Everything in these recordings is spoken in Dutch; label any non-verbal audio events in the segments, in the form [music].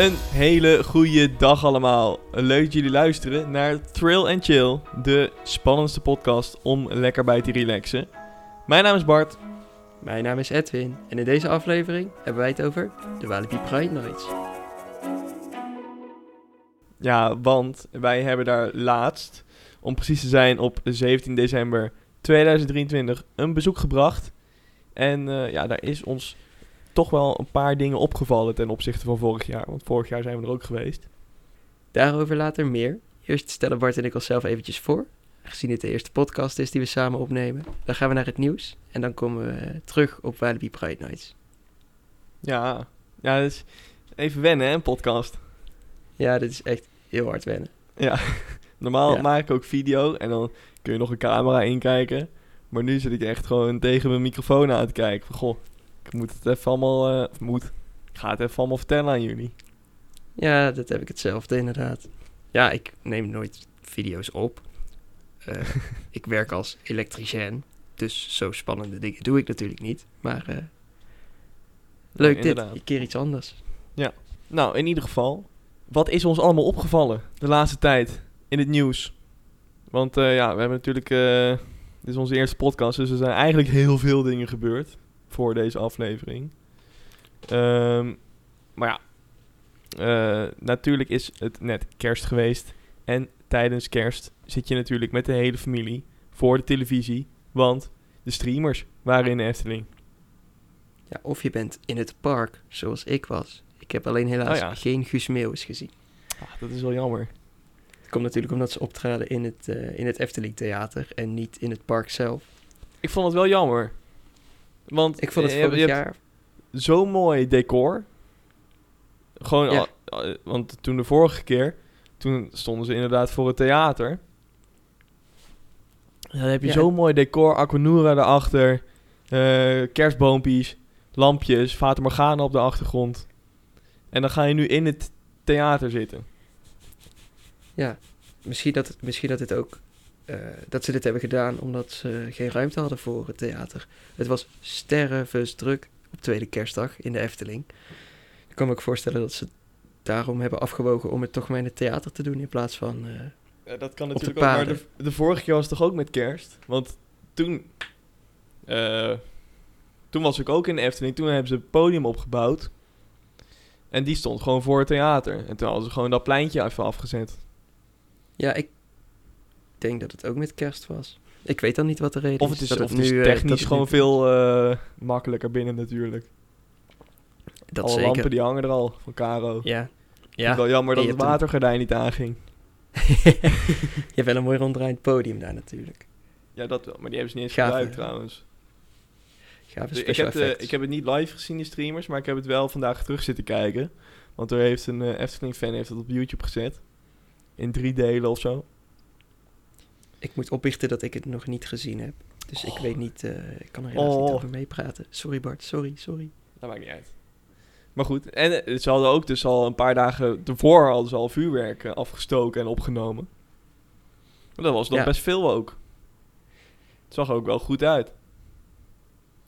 Een hele goede dag allemaal. Leuk dat jullie luisteren naar Thrill and Chill, de spannendste podcast om lekker bij te relaxen. Mijn naam is Bart. Mijn naam is Edwin en in deze aflevering hebben wij het over de Walibi Pride Nights. Ja, want wij hebben daar laatst, om precies te zijn op 17 december 2023, een bezoek gebracht. En eh, ja, daar is ons toch wel een paar dingen opgevallen ten opzichte van vorig jaar. Want vorig jaar zijn we er ook geweest. Daarover later meer. Eerst stellen Bart en ik onszelf eventjes voor. Gezien het de eerste podcast is die we samen opnemen. Dan gaan we naar het nieuws en dan komen we terug op Walibi Pride Nights. Ja, ja is even wennen hè, een podcast. Ja, dit is echt heel hard wennen. Ja, [laughs] normaal Ja. maak ik ook video en dan kun je nog een camera inkijken. Maar nu zit ik echt gewoon tegen mijn microfoon aan te kijken. Van, goh, ik moet het even allemaal, eh, moet, ik ga het even allemaal vertellen aan jullie. Ja, dat heb ik hetzelfde inderdaad. Ja, ik neem nooit video's op. Eh, [laughs] ik werk als elektricien, dus zo spannende dingen doe ik natuurlijk niet. Maar eh, leuk dit, een keer iets anders. Nou, in ieder geval, wat is ons allemaal opgevallen de laatste tijd in het nieuws? Want ja, we hebben natuurlijk, dit is onze eerste podcast, dus er zijn eigenlijk heel veel dingen gebeurd voor deze aflevering. Ehm, maar ja, eh, natuurlijk is het net kerst geweest. En tijdens kerst zit je natuurlijk met de hele familie voor de televisie. Want de streamers waren in de Efteling. Ja, of je bent in het park, zoals ik was. Ik heb alleen helaas Oh ja. geen Guus Meeuwis gezien. Ah, dat is wel jammer. Het komt natuurlijk omdat ze optraden in het, eh, in het Efteling Theater en niet in het park zelf. Ik vond het wel jammer. Want Ik vond het eh, je vorig jaar... zo'n mooi decor. Gewoon, Ja. al- al- want toen de vorige keer, toen stonden ze inderdaad voor het theater. Dan heb je Ja. zo'n mooi decor, Aquanura erachter, eh kerstboompjes, lampjes, Fata Morgana op de achtergrond. En dan ga je nu in het theater zitten. Ja, misschien dat, misschien dat het ook... eh, dat ze dit hebben gedaan omdat ze geen ruimte hadden voor het theater. Het was stervensdruk op tweede kerstdag in de Efteling. Ik kan me ook voorstellen dat ze daarom hebben afgewogen om het toch maar in het theater te doen in plaats van... eh, Ja, dat kan natuurlijk ook. Maar de, de vorige keer was het toch ook met kerst? Want toen... eh, toen was ik ook in de Efteling. Toen hebben ze het podium opgebouwd. En die stond gewoon voor het theater. En toen hadden ze gewoon dat pleintje even afgezet. Ja, ik denk dat het ook met kerst was. Ik weet dan niet wat de reden Of is. het is, dat of het is nu, eh, technisch het gewoon nu- veel eh, makkelijker binnen natuurlijk. Dat Alle zeker. lampen die hangen er al van Caro. Ja. Ja. Ja. Wel jammer dat het watergordijn niet aanging. [laughs] je hebt wel een mooi ronddraaiend podium daar natuurlijk. Ja, dat wel. Maar die hebben ze niet eens Gaaf, gebruikt trouwens. Gave Dus ik, heb de- ik heb het niet live gezien, die streamers, maar ik heb het wel vandaag terug zitten kijken. Want er heeft een eh, Efteling-fan heeft het op YouTube gezet. In drie delen of zo. Ik moet opbiechten dat ik het nog niet gezien heb. Dus ik Oh. weet niet, eh, ik kan er helaas Oh. niet over meepraten. Sorry Bart, sorry, sorry. Dat maakt niet uit. Maar goed, en eh, ze hadden ook dus al een paar dagen ervoor hadden ze al vuurwerk eh, afgestoken en opgenomen. Maar dat was nog Ja. best veel ook. Het zag ook wel goed uit.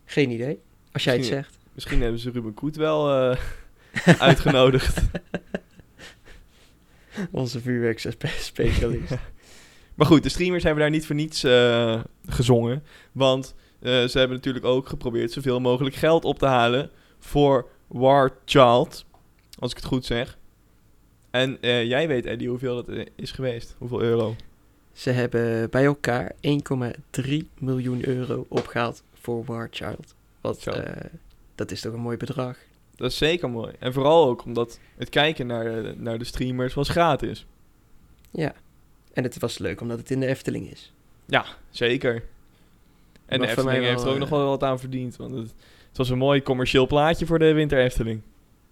Geen idee. Als jij het zegt. Misschien hebben ze Ruben Koet wel [laughs] uitgenodigd. Onze vuurwerkspecialist. [laughs] Maar goed, de streamers hebben daar niet voor niets eh, gezongen. Want eh, ze hebben natuurlijk ook geprobeerd zoveel mogelijk geld op te halen voor War Child. Als ik het goed zeg. En eh, jij weet, Eddie, hoeveel dat is geweest. Hoeveel euro. Ze hebben bij elkaar 1,3 miljoen euro opgehaald voor War Child. Wat, dat is toch een mooi bedrag. Dat is zeker mooi. En vooral ook omdat het kijken naar naar de streamers was gratis. Ja. En het was leuk omdat het in de Efteling is. Zeker. En de Efteling heeft er ook nog eh, wel wat aan verdiend. Want het, het was een mooi commercieel plaatje voor de Winter Efteling.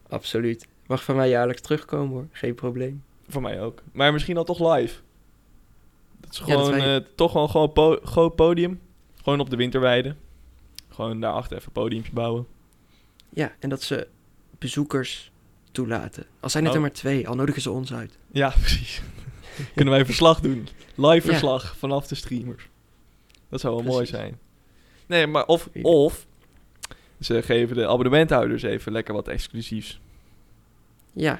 Absoluut. Mag van mij jaarlijks terugkomen hoor. Geen probleem. Voor mij ook. Maar misschien al toch live. Dat is Ja, dat gewoon wij- eh, toch wel gewoon po- groot podium. Gewoon op de winterweide. Gewoon daarachter even een podiumpje bouwen. Ja, en dat ze bezoekers toelaten. Al zijn het Oh. er maar twee, al nodigen ze ons uit. Ja, [laughs] precies. [laughs] Kunnen wij verslag doen. Live Ja. verslag vanaf de streamers. Dat zou wel mooi zijn. Nee, maar of, of ze geven de abonnementhouders even lekker wat exclusiefs. Ja,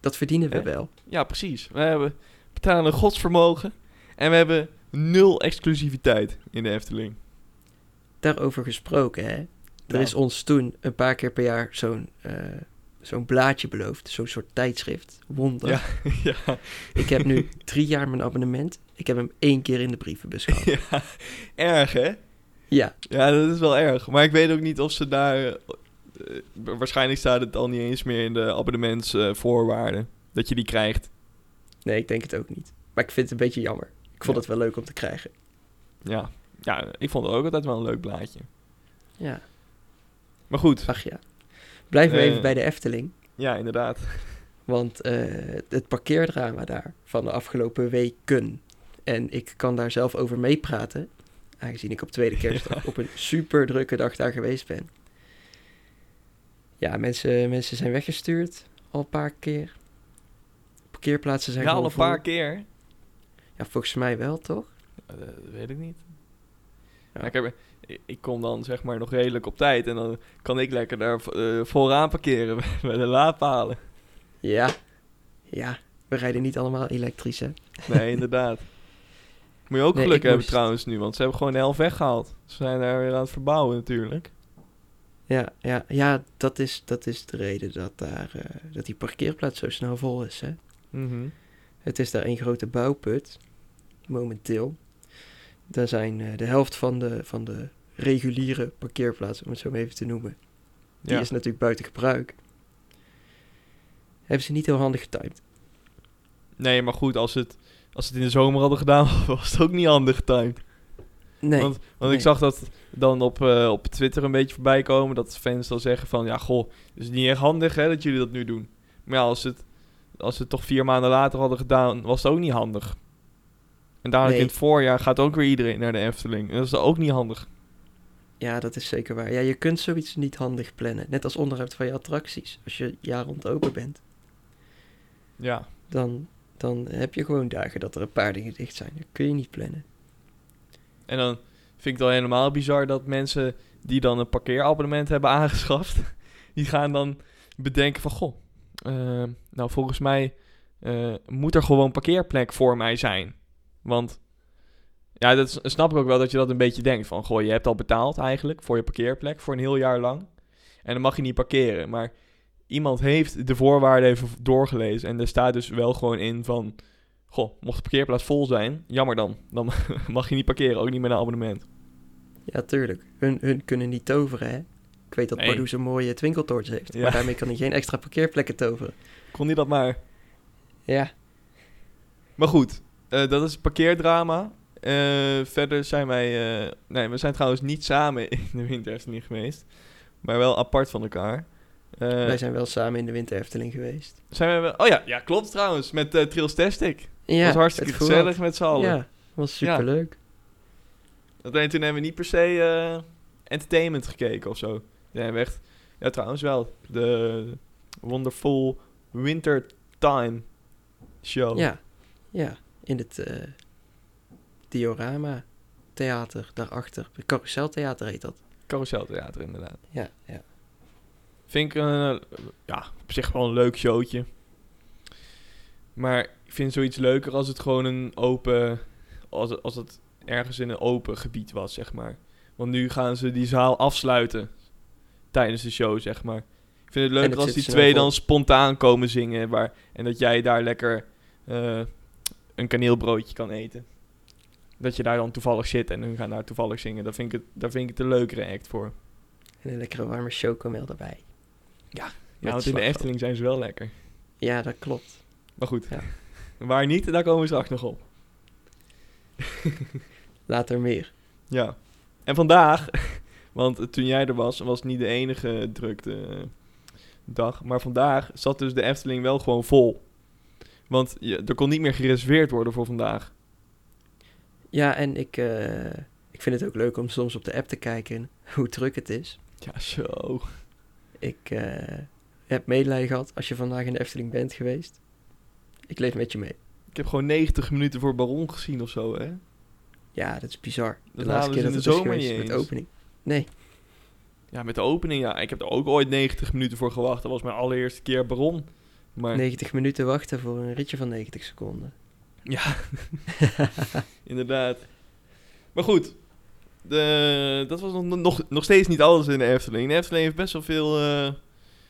Dat verdienen we Hè? wel. Ja, precies. We hebben betalen een godsvermogen en we hebben nul exclusiviteit in de Efteling. Daarover gesproken, hè. Er is ons toen een paar keer per jaar zo'n eh, zo'n blaadje beloofd. Zo'n soort tijdschrift. Wonder. Ja. [laughs] ja, Ik heb nu drie jaar mijn abonnement. Ik heb hem één keer in de brievenbus gehad. [laughs] ja, erg hè? Ja, Ja, dat is wel erg. Maar ik weet ook niet of ze daar... eh, eh, waarschijnlijk staat het al niet eens meer in de abonnementsvoorwaarden. dat je die krijgt. nee, ik denk het ook niet. Maar ik vind het een beetje jammer. Ik vond Ja. het wel leuk om te krijgen. Ja. ja, ik vond het ook altijd wel een leuk blaadje. Ja, Maar goed, ach ja. We Eh. even bij de Efteling. ja, inderdaad. Want eh, het parkeerdrama daar van de afgelopen weken. En ik kan daar zelf over meepraten. Aangezien ik op tweede [laughs] kerstdag op een super drukke dag daar geweest ben. Ja, mensen, mensen zijn weggestuurd al een paar keer. Parkeerplaatsen zijn Ja, al een vol. paar keer. Ja, volgens mij wel, toch? Dat weet ik niet. Ja. Ja. Ik, heb, ik- kom dan zeg maar nog redelijk op tijd. En dan kan ik lekker daar eh, vooraan parkeren [laughs] bij de laadpalen. Ja. Ja, we rijden niet allemaal elektrisch, hè? Nee, inderdaad. [laughs] Moet je ook Nee, geluk hebben moest- trouwens nu. Want ze hebben gewoon de helft weggehaald. Ze zijn daar weer aan het verbouwen natuurlijk. Ja, ja, ja dat, is, dat is de reden dat, daar, eh, dat die parkeerplaats zo snel vol is, hè? Mhm. Het is daar een grote bouwput, momenteel. Daar zijn eh, de helft van de, van de reguliere parkeerplaatsen, om het zo maar even te noemen, die Ja. is natuurlijk buiten gebruik. Hebben ze niet heel handig getimed. Nee, maar goed, als ze het, als het in de zomer hadden gedaan, [laughs] was het ook niet handig getimed. Nee, Want, want nee. ik zag dat dan op, eh, op Twitter een beetje voorbij komen. Dat fans dan zeggen van, ja goh, het is niet echt handig hè, dat jullie dat nu doen. Maar ja, als ze het, als ze het toch vier maanden later hadden gedaan, was het ook niet handig. En dadelijk Nee. in het voorjaar gaat ook weer iedereen naar de Efteling. En dat is ook niet handig. Ja, dat is zeker waar. Ja, je kunt zoiets niet handig plannen. Net als onderhoud van je attracties. Als je jaar rond open bent, Ja, dan, dan heb je gewoon dagen dat er een paar dingen dicht zijn. Dat kun je niet plannen. en dan vind ik het al helemaal bizar dat mensen die dan een parkeerabonnement hebben aangeschaft, [laughs] die gaan dan bedenken van, goh, eh, nou volgens mij eh, moet er gewoon parkeerplek voor mij zijn. Want ja, dat snap ik ook wel dat je dat een beetje denkt van, goh, je hebt al betaald eigenlijk voor je parkeerplek voor een heel jaar lang. En dan mag je niet parkeren. Maar iemand heeft de voorwaarden even doorgelezen en er staat dus wel gewoon in van, goh, mocht de parkeerplaats vol zijn, jammer dan. Dan [laughs] mag je niet parkeren, ook niet met een abonnement. Ja, tuurlijk. Hun, hun kunnen niet toveren, hè? Ik weet dat Nee. Pardoes een mooie twinkeltoorts heeft. Ja. Maar daarmee kan hij geen extra parkeerplekken toveren. Kon niet dat maar. Ja, Maar goed, eh, dat is het parkeerdrama. Eh, verder zijn wij... eh, nee, we zijn trouwens niet samen in de Winter Efteling geweest. Maar wel apart van elkaar. Eh, wij zijn wel samen in de Winter Efteling geweest. zijn we wel... Oh ja, ja klopt trouwens. Met uh, Trails Tastic. Ja, was hartstikke gezellig met z'n allen. Ja, was superleuk. Alleen toen hebben we niet per se entertainment gekeken of zo. Hebben echt... Ja, trouwens wel. De Wonderful Winter Time Show. Ja, ja. In het Diorama Theater daarachter. Carouseltheater heet dat. Carouseltheater inderdaad. Ja, ja. Vind ik eh, ja, op zich wel een leuk showtje. Maar ik vind zoiets leuker als het gewoon een open... Als het, als het ergens in een open gebied was, zeg maar. Want nu gaan ze die zaal afsluiten. Tijdens de show, zeg maar. Ik vind het leuker als die twee dan spontaan komen zingen. Waar, en dat jij daar lekker eh, een kaneelbroodje kan eten. Dat je daar dan toevallig zit en hun gaan daar toevallig zingen. Daar vind ik het, daar vind ik het een leukere act voor. En een lekkere warme chocomel erbij. Ja, Met want in de. Efteling zijn ze wel lekker. Ja, dat klopt. Maar goed, Ja. waar niet, daar komen we straks nog op. [laughs] Later meer. Ja. En vandaag, [laughs] want toen jij er was, was het niet de enige drukte eh, dag. Maar vandaag zat dus de Efteling wel gewoon vol. Want je, er kon niet meer gereserveerd worden voor vandaag. Ja, en ik, eh, ik vind het ook leuk om soms op de app te kijken [laughs] hoe druk het is. Ja, zo. Ik eh, heb medelijden gehad als je vandaag in de Efteling bent geweest. Ik leef met je mee. Ik heb gewoon 90 minuten voor Baron gezien of zo, hè? Ja, dat is bizar. De laatste keer dat het is geweest met de opening. Nee, Ja, met de opening, ja. Ik heb er ook ooit 90 minuten voor gewacht. Dat was mijn allereerste keer Baron. Maar 90 minuten wachten voor een ritje van 90 seconden. Ja, [laughs] inderdaad. Maar goed, de, dat was nog, nog, nog steeds niet alles in de Efteling. De Efteling heeft best wel veel eh,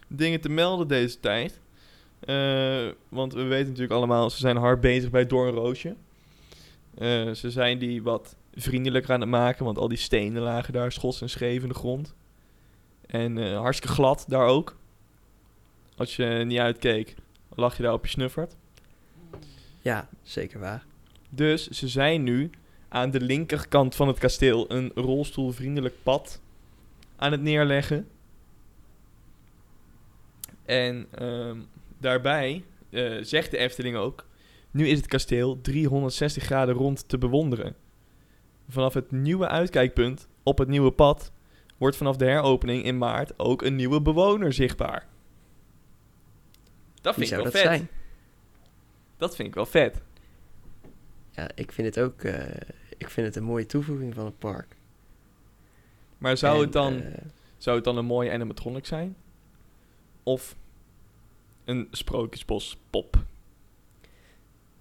dingen te melden deze tijd. Eh, want we weten natuurlijk allemaal, ze zijn hard bezig bij Doornroosje. Eh ze zijn die wat vriendelijker aan het maken, want al die stenen lagen daar schots en scheef in de grond. En hartstikke glad daar ook. Als je niet uitkeek, lag je daar op je snuffert. Ja, zeker waar. Dus ze zijn nu aan de linkerkant van het kasteel een rolstoelvriendelijk pad aan het neerleggen. En ehm, daarbij eh, zegt de Efteling ook: nu is het kasteel 360 graden rond te bewonderen. Vanaf het nieuwe uitkijkpunt op het nieuwe pad wordt vanaf de heropening in maart ook een nieuwe bewoner zichtbaar. Dat vind ik wel vet. zijn? Dat vind ik wel vet. Ja, ik vind het ook eh, ik vind het een mooie toevoeging van het park. Maar zou En, het dan eh, Zou het dan een mooie animatronic zijn? Of een sprookjesbos pop?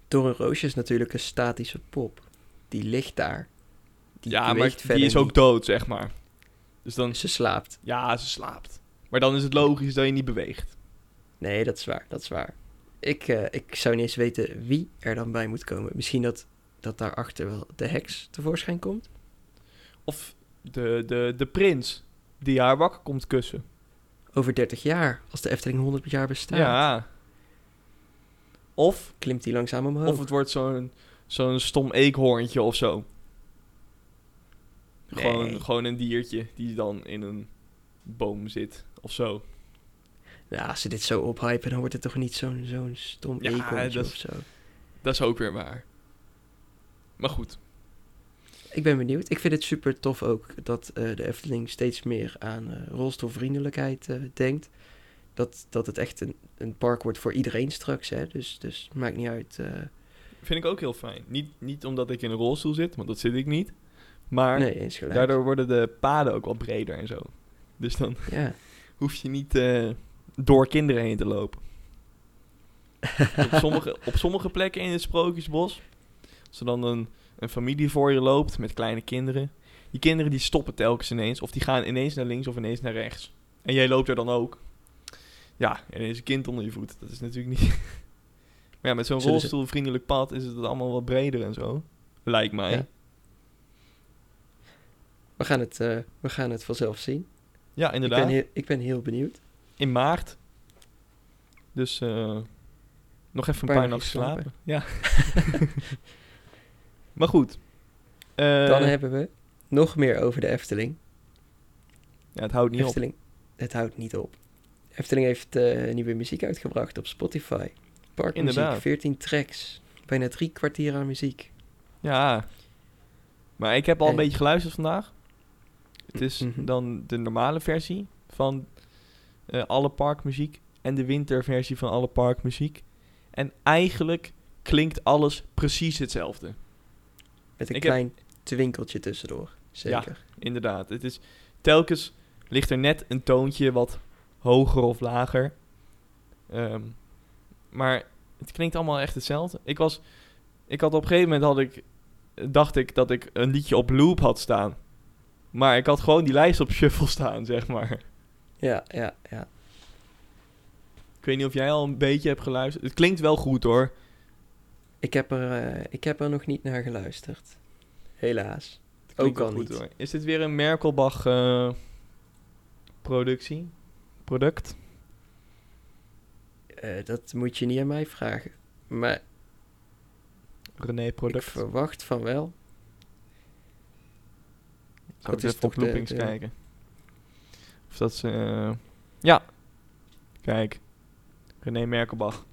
Door een roosje is natuurlijk een statische pop. Die ligt daar. Die ja, maar die is ook niet. dood, zeg maar. Dus dan, Ze slaapt. ja, ze slaapt. Maar dan is het logisch dat je niet beweegt. Nee, dat is waar, dat is waar. Ik, eh, ik zou niet eens weten wie er dan bij moet komen. Misschien dat, dat daarachter wel de heks tevoorschijn komt. Of de, de, de prins die haar wakker komt kussen. Over 30 jaar, als de Efteling 100 jaar bestaat, Ja. Of, klimt die langzaam omhoog. of het wordt zo'n zo'n stom eekhoorntje of zo. Nee. Gewoon, gewoon een diertje die dan in een boom zit of zo. Ja, als ze dit zo ophypen, dan wordt het toch niet zo'n zo'n stom Ja, dat- of zo. Dat is ook weer waar. Maar goed. Ik ben benieuwd. Ik vind het super tof ook dat eh, de Efteling steeds meer aan eh, rolstoelvriendelijkheid eh, denkt. Dat, dat het echt een, een park wordt voor iedereen straks. Hè? Dus, dus maakt niet uit. Vind ik ook heel fijn. Niet, niet omdat ik in een rolstoel zit, want dat zit ik niet. Maar nee, daardoor worden de paden ook wat breder en zo. Dus dan Ja. [laughs] hoef je niet door kinderen heen te lopen. [laughs] op, sommige, op sommige plekken in het Sprookjesbos, als er dan een, een familie voor je loopt met kleine kinderen. Die kinderen die stoppen telkens ineens, of die gaan ineens naar links of ineens naar rechts. En jij loopt er dan ook. Ja, en er is een kind onder je voet. Dat is natuurlijk niet... [laughs] maar ja, met zo'n rolstoelvriendelijk pad is het allemaal wat breder en zo. Lijkt mij. Ja. Ja, We, gaan het, eh, we gaan het vanzelf zien. Ik inderdaad. ben, heel, ik ben heel benieuwd. In maart. Dus eh, nog even een Paar nachten slapen. Ja. [laughs] maar goed. Eh, Dan hebben we nog meer over de Efteling. ja, het houdt niet op. Efteling, het houdt niet op. Efteling heeft eh, nieuwe muziek uitgebracht op Spotify. Parkmuziek, Inderdaad. 14 tracks. Bijna drie kwartier aan muziek. Ja. Maar ik heb al een En- beetje geluisterd vandaag. Het is Mhm. dan de normale versie van eh, alle parkmuziek. En de winterversie van alle parkmuziek. En eigenlijk klinkt alles precies hetzelfde. Met een Ik heb- klein twinkeltje tussendoor. Zeker. Inderdaad. Het is, telkens ligt er net een toontje wat hoger of lager. Ehm, maar het klinkt allemaal echt hetzelfde. Ik was... Ik had op een gegeven moment had ik... Dacht ik dat ik een liedje op loop had staan. Maar ik had gewoon die lijst op shuffle staan, [laughs] zeg maar. Ja, ja, ja. Ik weet niet of jij al een beetje hebt geluisterd. Het klinkt wel goed hoor. Ik heb er, eh, ik heb er nog niet naar geluisterd. Helaas. Ook al goed niet. hoor. Is dit weer een Merkelbach eh, productie? Product? Eh, dat moet je niet aan mij vragen. Maar René ik product? verwacht van wel. Het ik is even op toch de- loopings de- kijken. Of dat ze... eh, ja. Kijk. René Merkelbach.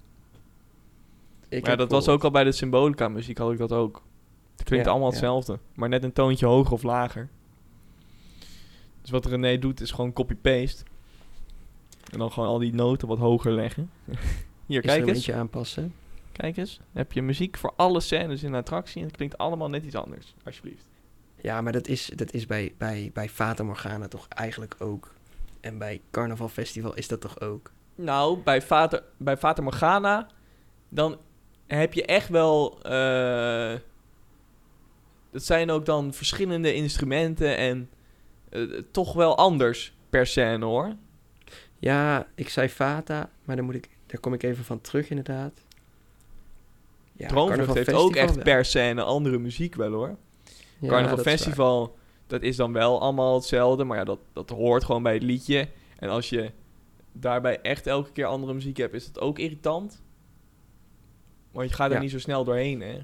Ik maar ja, dat was ook al bij de Symbolica muziek had ik dat ook. Het klinkt Ja, allemaal ja. hetzelfde. Maar net een toontje hoger of lager. Dus wat René doet is gewoon copy-paste. En dan gewoon al die noten wat hoger leggen. [laughs] Hier, kijk eens. Instrumentje aanpassen. Kijk eens. Dan heb je muziek voor alle scènes in de attractie. En het klinkt allemaal net iets anders. Alsjeblieft. Ja, maar dat is, dat is bij, bij, bij Fata Morgana toch eigenlijk ook. En bij Carnaval Festival is dat toch ook. Nou, bij Vater, bij Vater Morgana, dan heb je echt wel... eh dat zijn ook dan verschillende instrumenten en eh, toch wel anders per scène, hoor. Ja, ik zei Fata, maar dan moet ik, daar kom ik even van terug inderdaad. Ja, Droomvlucht heeft ook echt wel. per scène andere muziek wel, hoor. Ja, Carnaval. Festival, dat is dan wel allemaal hetzelfde, maar ja, dat, dat hoort gewoon bij het liedje. En als je daarbij echt elke keer andere muziek hebt, is dat ook irritant. Want je gaat er Ja. niet zo snel doorheen, hè.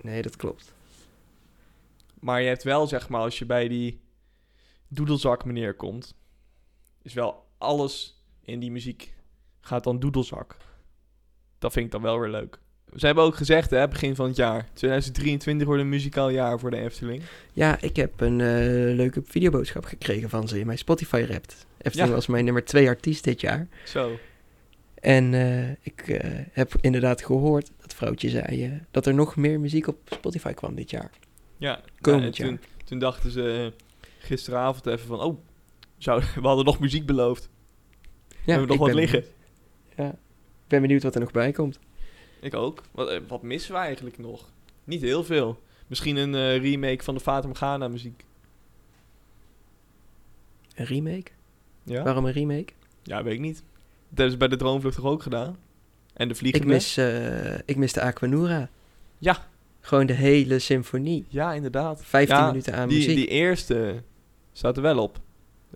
Nee, dat klopt. Maar je hebt wel, zeg maar, als je bij die doedelzak meneer komt, is wel alles in die muziek gaat dan doedelzak. Dat vind ik dan wel weer leuk. Ze hebben ook gezegd, hè, begin van het jaar. 2023 wordt een muzikaal jaar voor de Efteling. Ja, ik heb een eh, leuke videoboodschap gekregen van ze in mijn Spotify Rapt. Efteling Ja. was mijn nummer twee artiest dit jaar. Zo. En eh, ik eh, heb inderdaad gehoord, dat vrouwtje zei, dat er nog meer muziek op Spotify kwam dit jaar. Ja, Komend ja, en toen, toen dachten ze gisteravond even van... Oh, zou, [laughs] we hadden nog muziek beloofd. Ja, we hebben nog wat liggen. benieuwd. Ja, ik ben benieuwd wat er nog bij komt. Ik ook. Wat, eh, wat missen we eigenlijk nog? Niet heel veel. Misschien een eh, remake van de Fata Morgana muziek. Een remake? Ja? Waarom een remake? Ja, weet ik niet. Dat hebben ze bij de Droomvlucht toch ook gedaan? En de Ik Vliegende? mis, eh, ik mis de Aquanura. Ja. Gewoon de hele symfonie. Ja, inderdaad. 15 Ja, minuten aan Die, muziek. die eerste staat er wel op.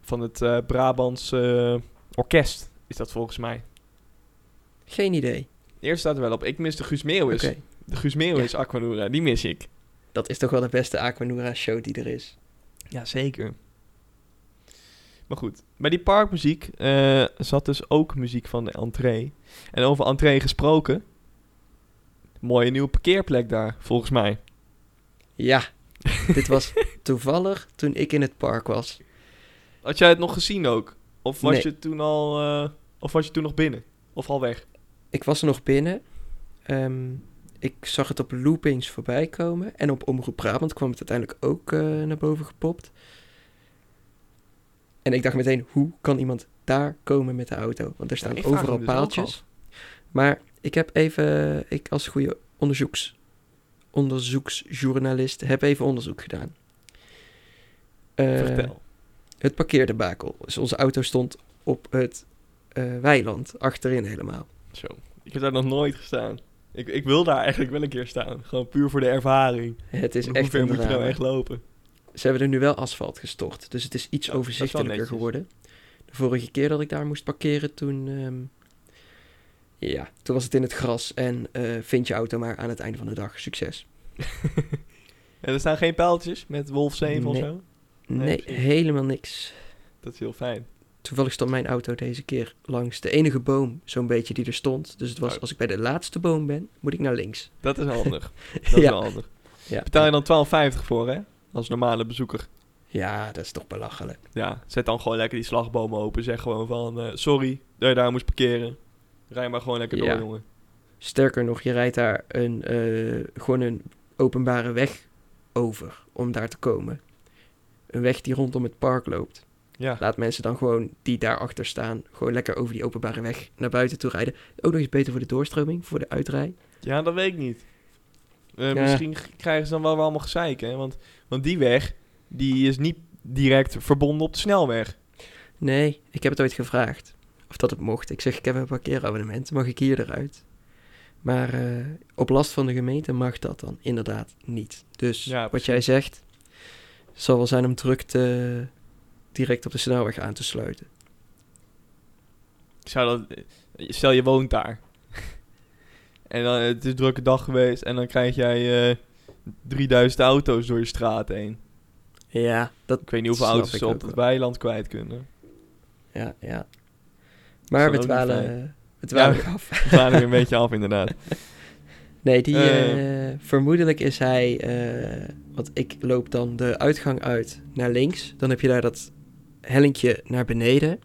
Van het eh Brabants orkest is dat volgens mij. Geen idee. De eerste staat er wel op. Ik mis de Guus Meeuwis. De Guus Meeuwis Aquanura, die mis ik. Dat is toch wel de beste Aquanura show die er is. Ja, zeker. Maar goed, bij die parkmuziek eh, zat dus ook muziek van de entree. En over entree gesproken. Mooie nieuwe parkeerplek daar, volgens mij. Ja, [laughs] dit was toevallig toen ik in het park was. Had jij het nog gezien ook? Of was Nee. je toen al, eh, of was je toen nog binnen? Of al weg? Ik was er nog binnen. Ehm, ik zag het op loopings voorbij komen. En op Omroep Brabant kwam het uiteindelijk ook eh, naar boven gepopt. En ik dacht meteen, hoe kan iemand daar komen met de auto? Want er staan overal dus paaltjes. Maar ik heb even, ik als goede onderzoeks, onderzoeksjournalist, heb even onderzoek gedaan. Vertel. Het parkeerdebakel. Dus onze auto stond op het eh, weiland, achterin helemaal. Zo. Ik heb daar nog nooit gestaan. Ik, ik wil daar eigenlijk wel een keer staan. Gewoon puur voor de ervaring. Het is Hoe echt ver moet je nou echt lopen? Ze hebben er nu wel asfalt gestort, dus het is iets is overzichtelijker geworden. De vorige keer dat ik daar moest parkeren, toen, ehm, ja, toen was het in het gras en eh, vind je auto maar aan het einde van de dag. Succes. [laughs] En er staan geen pijltjes met Wolf 7 of Nee. zo? Nee, Nee, helemaal niks. Dat is heel fijn. Toevallig stond mijn auto deze keer langs de enige boom, zo'n beetje, die er stond. Dus het was, Oh. als ik bij de laatste boom ben, moet ik naar links. Dat is [laughs] handig. Dat is wel handig. Ja. Betaal je dan 12,50 voor, hè? Als normale bezoeker. Ja, dat is toch belachelijk. Ja, zet dan gewoon lekker die slagbomen open. Zeg gewoon van, eh, sorry dat je daar moest parkeren. Rij maar gewoon lekker Ja. door, jongen. Sterker nog, je rijdt daar een, eh, gewoon een openbare weg over om daar te komen. Een weg die rondom het park loopt. Ja. Laat mensen dan gewoon die daarachter staan, gewoon lekker over die openbare weg naar buiten toe rijden. Ook nog eens beter voor de doorstroming, voor de uitrij. ja, dat weet ik niet. Eh, Ja. Misschien krijgen ze dan wel allemaal gezeik, hè? Want, want die weg, die is niet direct verbonden op de snelweg. Nee, ik heb het ooit gevraagd of dat het mocht. Ik zeg, ik heb een parkeerabonnement, mag ik hier eruit? Maar eh, op last van de gemeente mag dat dan inderdaad niet. Dus Ja, wat jij zegt, zal wel zijn om drukte direct op de snelweg aan te sluiten. Zou dat, eh, stel je woont daar. [laughs] en dan, het is een drukke dag geweest en dan krijg jij eh 3000 auto's door je straat heen. Ja, dat, Ik weet niet hoeveel auto's ze op het weiland kwijt kunnen. ja, ja. Maar we dwalen, we dwalen Ja. af. We een beetje af, inderdaad. [laughs] Nee, die, Eh. eh, vermoedelijk is hij, eh, want ik loop dan de uitgang uit naar links. Dan heb je daar dat hellinkje naar beneden,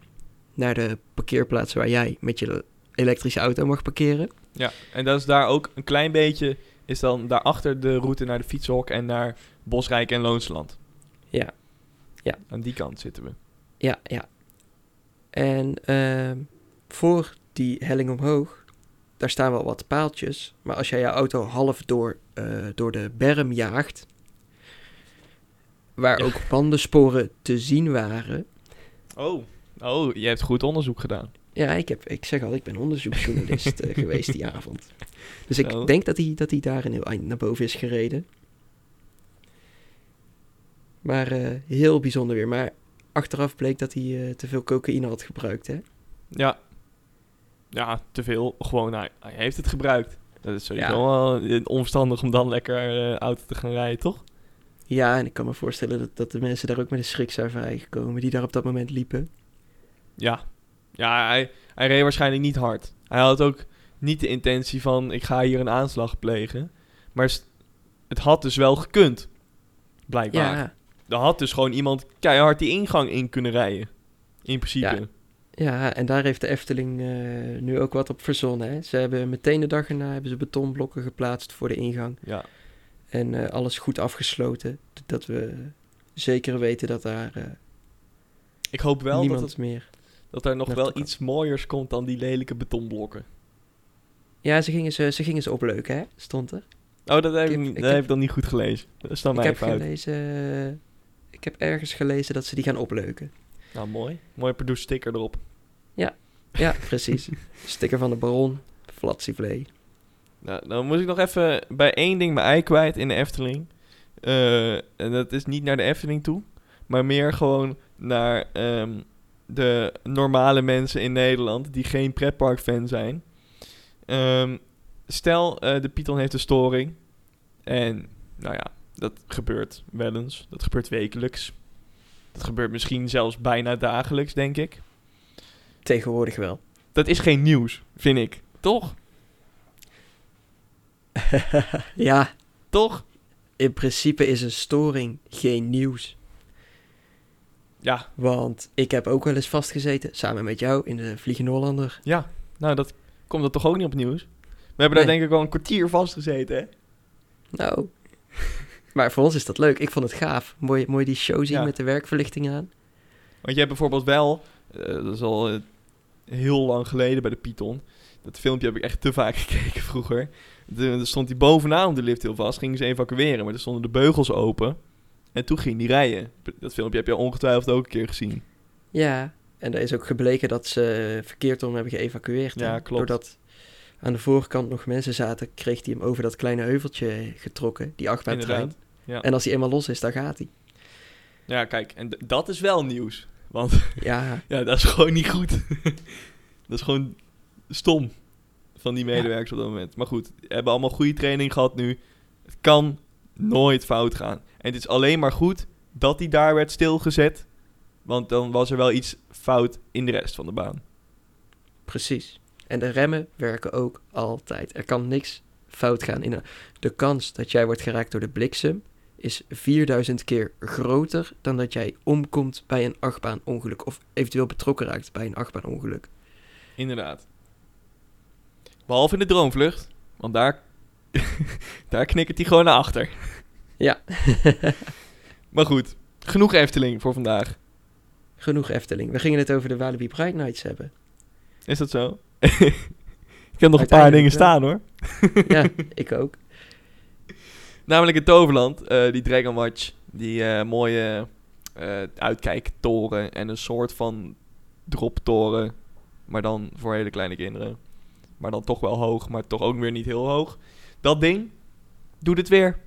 naar de parkeerplaats waar jij met je elektrische auto mag parkeren. Ja, en dat is daar ook een klein beetje, is dan daarachter de route naar de fietshok en naar Bosrijk en Loonsland. Ja, ja. Aan die kant zitten we. Ja, ja. En ehm, voor die helling omhoog, daar staan wel wat paaltjes. Maar als jij je auto half door, eh, door de berm jaagt, waar ook bandensporen te zien waren. Oh. Oh, je hebt goed onderzoek gedaan. Ja, ik, heb, ik zeg al, ik ben onderzoeksjournalist eh, [laughs] geweest die avond. Dus ik Zo. denk dat hij, dat hij daar een heel eind naar boven is gereden. Maar eh, heel bijzonder weer. Maar achteraf bleek dat hij eh, te veel cocaïne had gebruikt, hè? Ja. Ja, te veel. Gewoon, hij, hij heeft het gebruikt. Dat is sowieso Ja. wel onverstandig om dan lekker auto te gaan rijden, toch? Ja, en ik kan me voorstellen dat, dat de mensen daar ook met een schrik zijn vrijgekomen die daar op dat moment liepen. Ja. Ja, hij, hij reed waarschijnlijk niet hard. Hij had ook niet de intentie van, ik ga hier een aanslag plegen. Maar het had dus wel gekund. Blijkbaar. Ja, Er had dus gewoon iemand keihard die ingang in kunnen rijden. In principe. ja, en daar heeft de Efteling eh, nu ook wat op verzonnen. Hè? Ze hebben meteen de dag erna hebben ze betonblokken geplaatst voor de ingang. Ja. En eh, alles goed afgesloten. Dat we zeker weten dat daar eh, Ik hoop wel dat, het, meer... dat er nog wel iets mooiers komt dan die lelijke betonblokken. Ja, ze gingen ze, ze, gingen ze opleuken, hè? Stond er. Oh, dat heb ik, Ik heb- ik dat heb- heb ik dan niet goed gelezen. Dat is dan ik heb gelezen... ik heb ergens gelezen dat ze die gaan opleuken. Nou, mooi. Mooi produce sticker erop. Ja, precies. [laughs] Sticker van de baron. Flatsivlee. Nou, dan moet ik nog even bij één ding mijn ei kwijt in de Efteling. Eh, en dat is niet naar de Efteling toe, maar meer gewoon naar ehm, de normale mensen in Nederland die geen pretpark-fan zijn. Ehm, stel, eh, de Python heeft een storing. En, nou ja, dat gebeurt wel eens. Dat gebeurt wekelijks. Dat gebeurt misschien zelfs bijna dagelijks, denk ik. Tegenwoordig wel. Dat is geen nieuws, vind ik. Toch? [laughs] ja, Toch? in principe is een storing geen nieuws. Ja, Want ik heb ook wel eens vastgezeten, samen met jou, in de Vliegende Hollander. Ja, nou dat komt dat toch ook niet op nieuws. We hebben daar denk ik wel een kwartier vastgezeten, hè? Nou, [laughs] maar voor ons is dat leuk. Ik vond het gaaf. Mooi, mooi die show zien Ja. met de werkverlichting aan. Want je hebt bijvoorbeeld wel, eh, dat is al eh, heel lang geleden bij de Python. Dat filmpje heb ik echt te vaak [laughs] gekeken vroeger. Er stond hij bovenaan de lift heel vast, gingen ze evacueren, maar er stonden de beugels open. En toen ging die rijden. Dat filmpje heb je ongetwijfeld ook een keer gezien. Ja, en er is ook gebleken dat ze verkeerd om hebben geëvacueerd. Ja, klopt. Doordat aan de voorkant nog mensen zaten, kreeg hij hem over dat kleine heuveltje getrokken, die achtbaantrein. Ja. En als hij eenmaal los is, dan gaat hij. ja, kijk, en dat is wel nieuws. Want Ja, [laughs] Ja, dat is gewoon niet goed. [laughs] dat is gewoon stom van die medewerkers op dat moment. Maar goed, we hebben allemaal goede training gehad nu. Het kan nooit fout gaan. En het is alleen maar goed dat die daar werd stilgezet. Want dan was er wel iets fout in de rest van de baan. precies. En de remmen werken ook altijd. Er kan niks fout gaan. In de kans dat jij wordt geraakt door de bliksem is 4000 keer groter dan dat jij omkomt bij een achtbaanongeluk. Of eventueel betrokken raakt bij een achtbaanongeluk. Inderdaad. Behalve in de droomvlucht. Want daar, [laughs] daar knikkert hij gewoon naar achter. Ja. [laughs] Maar goed, genoeg Efteling voor vandaag. Genoeg Efteling. We gingen het over de Walibi Pride Nights hebben. Is dat zo? [laughs] Ik heb nog een paar dingen staan hoor. ja, ik ook. Namelijk in Toverland, eh, die Dragon Watch, die eh, mooie eh uitkijktoren en een soort van droptoren, maar dan voor hele kleine kinderen. Maar dan toch wel hoog, maar toch ook weer niet heel hoog. Dat ding doet het weer.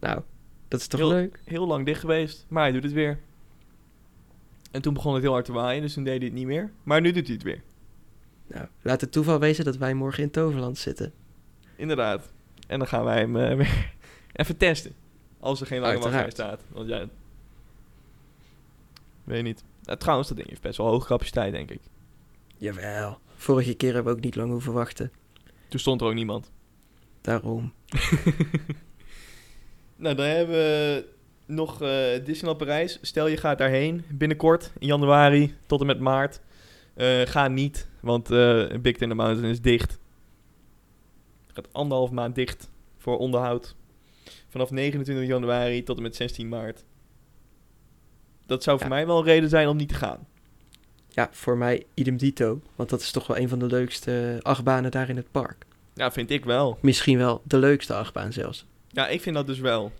Nou, dat is toch Heel- leuk? Heel lang dicht geweest, maar hij doet het weer. En toen begon het heel hard te waaien, dus toen deed hij het niet meer. Maar nu doet hij het weer. Nou, laat het toeval wezen dat wij morgen in Toverland zitten. Inderdaad. En dan gaan wij hem eh, [laughs] weer even testen. Als er geen lange wachtrij staat. Want ja... Weet je niet. Nou, trouwens, dat ding heeft best wel hoge capaciteit, denk ik. Jawel. Vorige keer hebben we ook niet lang hoeven wachten. Toen stond er ook niemand. Daarom. [laughs] Nou, dan hebben we nog eh Disneyland Parijs. Stel je gaat daarheen binnenkort, in januari tot en met maart. Eh, ga niet, want eh Big Thunder Mountain is dicht. Gaat anderhalf maand dicht voor onderhoud. Vanaf 29 januari tot en met 16 maart. Dat zou voor Ja. mij wel een reden zijn om niet te gaan. Ja, voor mij idem dito. Want dat is toch wel een van de leukste achtbanen daar in het park. Ja, vind ik wel. Misschien wel de leukste achtbaan zelfs. Ja, ik vind dat dus wel.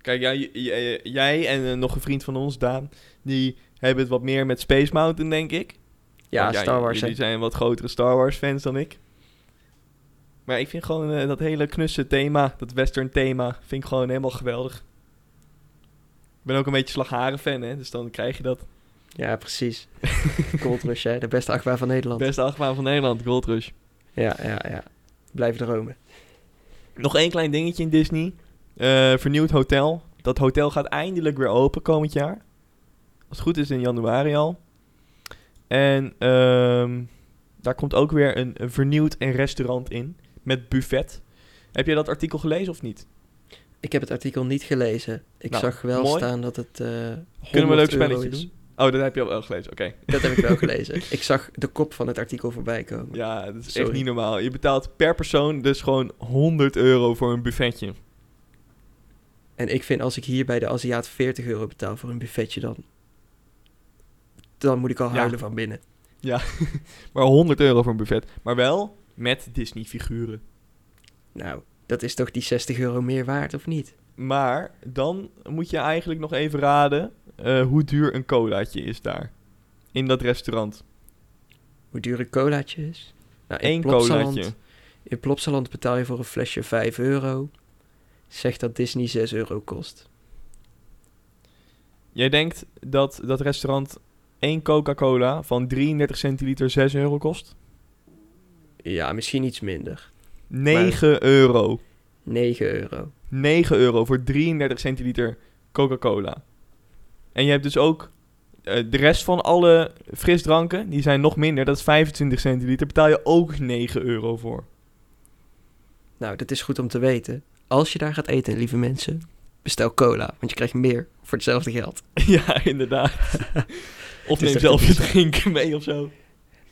Kijk, ja, j- j- jij en eh, nog een vriend van ons, Daan, die hebben het wat meer met Space Mountain, denk ik. Ja, Star Wars. Jullie zijn wat grotere Star Wars fans dan ik. Maar ik vind gewoon eh, dat hele knusse thema, dat western thema, vind ik gewoon helemaal geweldig. Ik ben ook een beetje slagharen fan, hè, dus dan krijg je dat. Ja, precies. [laughs] Gold Rush, hè? De beste achtbaan van Nederland. Beste achtbaan van Nederland, Gold Rush. Ja, ja, ja. Blijf dromen. Nog één klein dingetje in Disney. Eh, vernieuwd hotel. Dat hotel gaat eindelijk weer open komend jaar. Als het goed is in januari al. En ehm, daar komt ook weer een, een vernieuwd restaurant in. Met buffet. Heb je dat artikel gelezen of niet? Ik heb het artikel niet gelezen. Ik Nou, zag wel mooi. staan dat het. eh Kunnen we een 100 leuk spelletje doen? Oh, dat heb je al wel gelezen. Oké. Dat heb ik wel [laughs] gelezen. Ik zag de kop van het artikel voorbij komen. Ja, dat is echt niet normaal. Je betaalt per persoon dus gewoon 100 euro voor een buffetje. En ik vind als ik hier bij de Aziat 40 euro betaal voor een buffetje, dan. Dan moet ik al Ja. huilen van binnen. [laughs] Maar 100 euro voor een buffet. Maar wel met Disney figuren. Nou, dat is toch die 60 euro meer waard, of niet? Maar dan moet je eigenlijk nog even raden eh, hoe duur een colaatje is daar. In dat restaurant. Hoe duur een colaatje is? Nou, in Eén colaatje. In Plopsaland betaal je voor een flesje 5 euro. Zegt dat Disney 6 euro kost. Jij denkt dat dat restaurant één Coca-Cola van 33 centiliter 6 euro kost? Ja, misschien iets minder. 9 euro. 9 euro. 9 euro voor 33 centiliter Coca-Cola. En je hebt dus ook eh, de rest van alle frisdranken, die zijn nog minder, dat is 25 centiliter, betaal je ook 9 euro voor. Nou, dat is goed om te weten. Als je daar gaat eten, lieve mensen, bestel cola. Want je krijgt meer voor hetzelfde geld. [laughs] ja, inderdaad. [laughs] of is neem zelf je drinken mee of zo.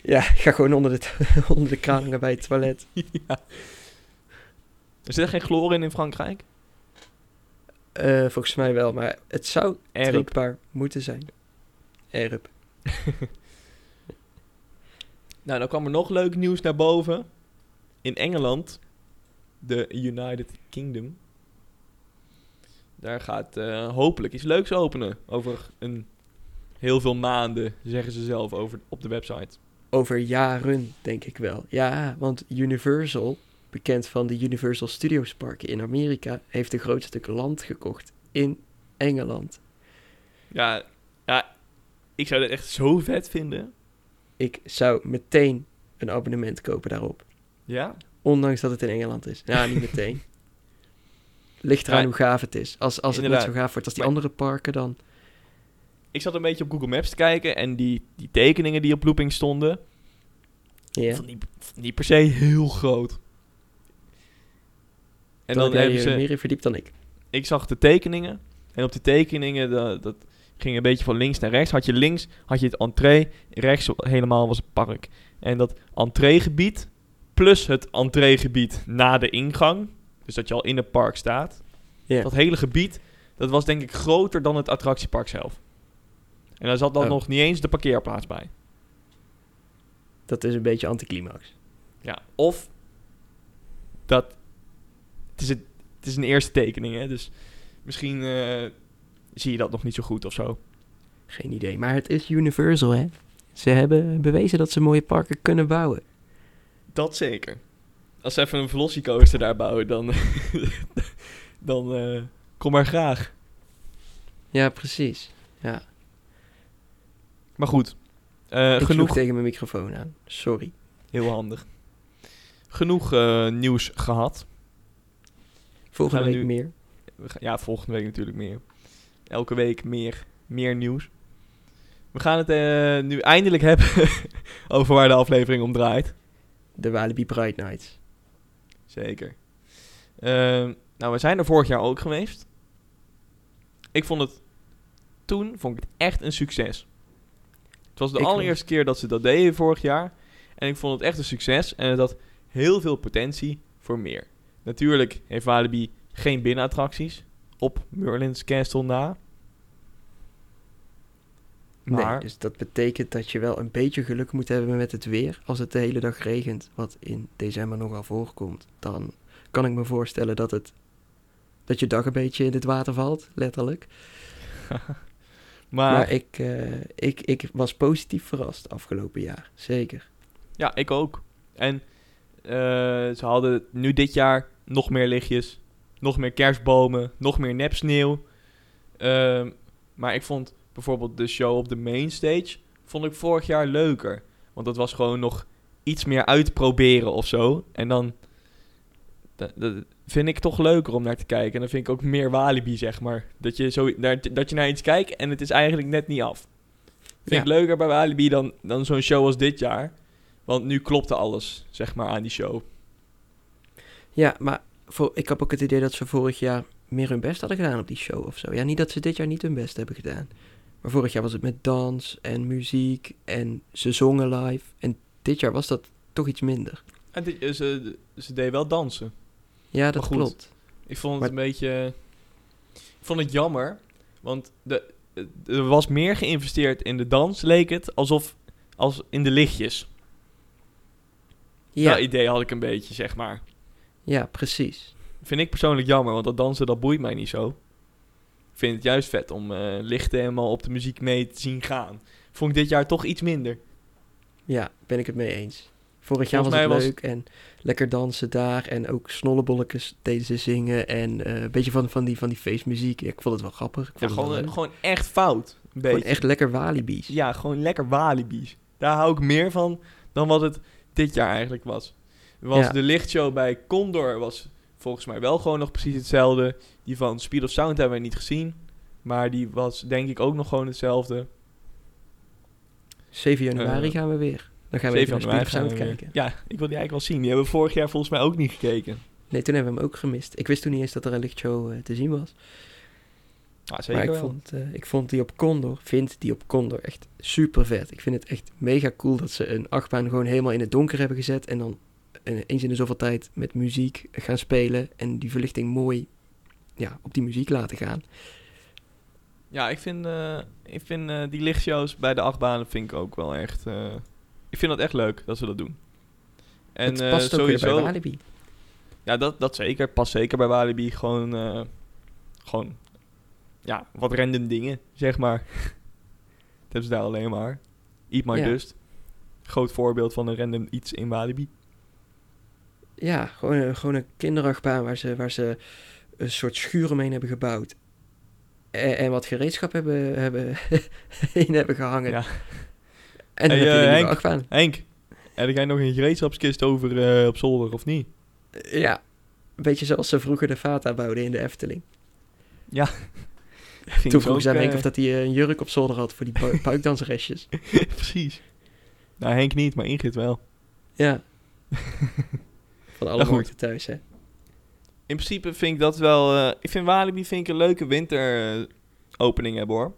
Ja, ga gewoon onder de, [laughs] onder de bij het toilet. ja. Er zit er geen chloor in in Frankrijk? Eh, volgens mij wel, maar het zou drinkbaar moeten zijn. Erp. [laughs] Nou, dan kwam er nog leuk nieuws naar boven. In Engeland, de United Kingdom. Daar gaat eh, hopelijk iets leuks openen. Over een heel veel maanden, zeggen ze zelf over, op de website. Over jaren, denk ik wel. Ja, want Universal, bekend van de Universal Studios parken in Amerika, heeft een groot stuk land gekocht in Engeland. Ja, ja, ik zou dat echt zo vet vinden. Ik zou meteen een abonnement kopen daarop. Ja? Ondanks dat het in Engeland is. Ja, niet meteen. [laughs] Ligt eraan Ja, hoe gaaf het is. Als, als het niet zo gaaf wordt als die Maar- andere parken, dan... Ik zat een beetje op Google Maps te kijken en die, die tekeningen die op looping stonden, Ja. niet, niet per se heel groot. En dan, hebben je ze... meer in verdiept dan ik. ik zag de tekeningen. En op die tekeningen, dat, dat ging een beetje van links naar rechts. Had je links had je het entree, rechts helemaal was het park. En dat entreegebied, plus het entreegebied na de ingang, dus dat je al in het park staat. Dat hele gebied, dat was denk ik groter dan het attractiepark zelf. En daar zat dan Oh. nog niet eens de parkeerplaats bij. Dat is een beetje anticlimax. Ja, of dat. Het is, het, het is een eerste tekening, hè? Dus misschien eh, zie je dat nog niet zo goed of zo. Geen idee. Maar het is Universal, hè? Ze hebben bewezen dat ze mooie parken kunnen bouwen. Dat zeker. Als ze even een Velocicoaster daar bouwen, dan. [laughs] dan eh, kom maar graag. Ja, precies. Ja. Maar goed. eh, ik genoeg. tegen mijn microfoon aan. Sorry. Heel handig. Genoeg nieuws gehad. Volgende we week nu- meer. We gaan- Ja, volgende week natuurlijk meer. Elke week meer, meer nieuws. We gaan het eh, nu eindelijk hebben [laughs] over waar de aflevering om draait. De Walibi Bright Nights. Zeker. Ehm, nou, we zijn er vorig jaar ook geweest. Ik vond het... Toen vond ik het echt een succes. Het was de Ik allereerste keer dat ze dat deden vorig jaar. En ik vond het echt een succes. En het had heel veel potentie voor meer. Natuurlijk heeft Walibi geen binnenattracties op Merlin's Castle na. Maar Nee, dus dat betekent dat je wel een beetje geluk moet hebben met het weer. Als het de hele dag regent, wat in december nogal voorkomt, dan kan ik me voorstellen dat, het, dat je dag een beetje in het water valt, letterlijk. [laughs] maar, Maar, ik, eh, ik, ik was positief verrast afgelopen jaar, zeker. ja, ik ook. En ze hadden nu dit jaar nog meer lichtjes, nog meer kerstbomen, nog meer nepsneeuw. Ehm, maar ik vond bijvoorbeeld de show op de mainstage, vond ik vorig jaar leuker. Want dat was gewoon nog iets meer uitproberen of zo. En dan dat, dat vind ik toch leuker om naar te kijken. En dan vind ik ook meer Walibi, zeg maar. Dat je, zo, naar, dat je naar iets kijkt en het is eigenlijk net niet af. Vind Ja. ik leuker bij Walibi dan, dan zo'n show als dit jaar. Want nu klopte alles, zeg maar, aan die show. Ja, maar voor, ik heb ook het idee dat ze vorig jaar meer hun best hadden gedaan op die show of zo. Ja, niet dat ze dit jaar niet hun best hebben gedaan. Maar vorig jaar was het met dans en muziek en ze zongen live. En dit jaar was dat toch iets minder. En dit- eh, ze, ze deed wel dansen. Ja, dat goed. klopt. Ik vond het Maar- een beetje... Ik vond het jammer, want de, er was meer geïnvesteerd in de dans, leek het, alsof als in de lichtjes. Ja, Dat idee had ik een beetje, zeg maar. ja, precies. Vind ik persoonlijk jammer, want dat dansen, dat boeit mij niet zo. Ik vind het juist vet om eh, lichten helemaal op de muziek mee te zien gaan. Vond ik dit jaar toch iets minder. Ja, ben ik het mee eens. Vorig jaar was het leuk en lekker dansen daar. En ook snollebolletjes deden ze zingen. En eh, een beetje van, van, die, van die feestmuziek. Ik vond het wel grappig. Ik Ja, vond het wel gewoon, gewoon echt fout. Een Gewoon beetje. echt lekker walibi's. Ja, gewoon lekker walibi's. Daar hou ik meer van dan wat het dit jaar eigenlijk was. Was Ja. De lichtshow bij Condor was volgens mij wel gewoon nog precies hetzelfde. Die van Speed of Sound hebben we niet gezien. Maar die was denk ik ook nog gewoon hetzelfde. 7 januari Eh, gaan we weer. Dan gaan we 7 even naar Speed of Sound kijken. Ja, ik wil die eigenlijk wel zien. Die hebben we vorig jaar volgens mij ook niet gekeken. Nee, toen hebben we hem ook gemist. Ik wist toen niet eens dat er een lichtshow eh, te zien was. Zeker maar ik vond, eh, ik vond die op Condor, vind die op Condor echt super vet. Ik vind het echt mega cool dat ze een achtbaan gewoon helemaal in het donker hebben gezet. En dan eh, eens in de zoveel tijd met muziek gaan spelen. En die verlichting mooi ja, op die muziek laten gaan. Ja, ik vind, eh, ik vind die lichtshows bij de achtbanen vind ik ook wel echt... ik vind dat echt leuk dat ze dat doen. En het past ook weer sowieso... bij Walibi. Ja, dat, dat zeker. Past zeker bij Walibi. Gewoon, gewoon, ja, wat random dingen, zeg maar. [laughs] dat hebben ze daar alleen maar. Eat My Ja. Dust. Groot voorbeeld van een random iets in Walibi. Ja, gewoon, een- gewoon een kinderachtbaan waar ze, waar ze een soort schuur omheen hebben gebouwd. En, en wat gereedschap hebben, hebben [laughs] in hebben gehangen. Ja. En dan Hey, heb je eh, Henk. achtbaan. Henk, heb jij nog een gereedschapskist over eh, op zolder, of niet? Ja, een beetje zoals ze vroeger de Vata bouwden in de Efteling. Ging Toen vroeg ze aan Henk eh, of dat hij eh, een jurk op zolder had voor die bu-. [laughs] Precies. Nou, Henk niet, maar Ingrid wel. Ja. [laughs] Van alle Nou, goed. markten thuis, hè. In principe vind ik dat wel... eh, ik vind Walibi vind ik een leuke winteropening hebben, hoor.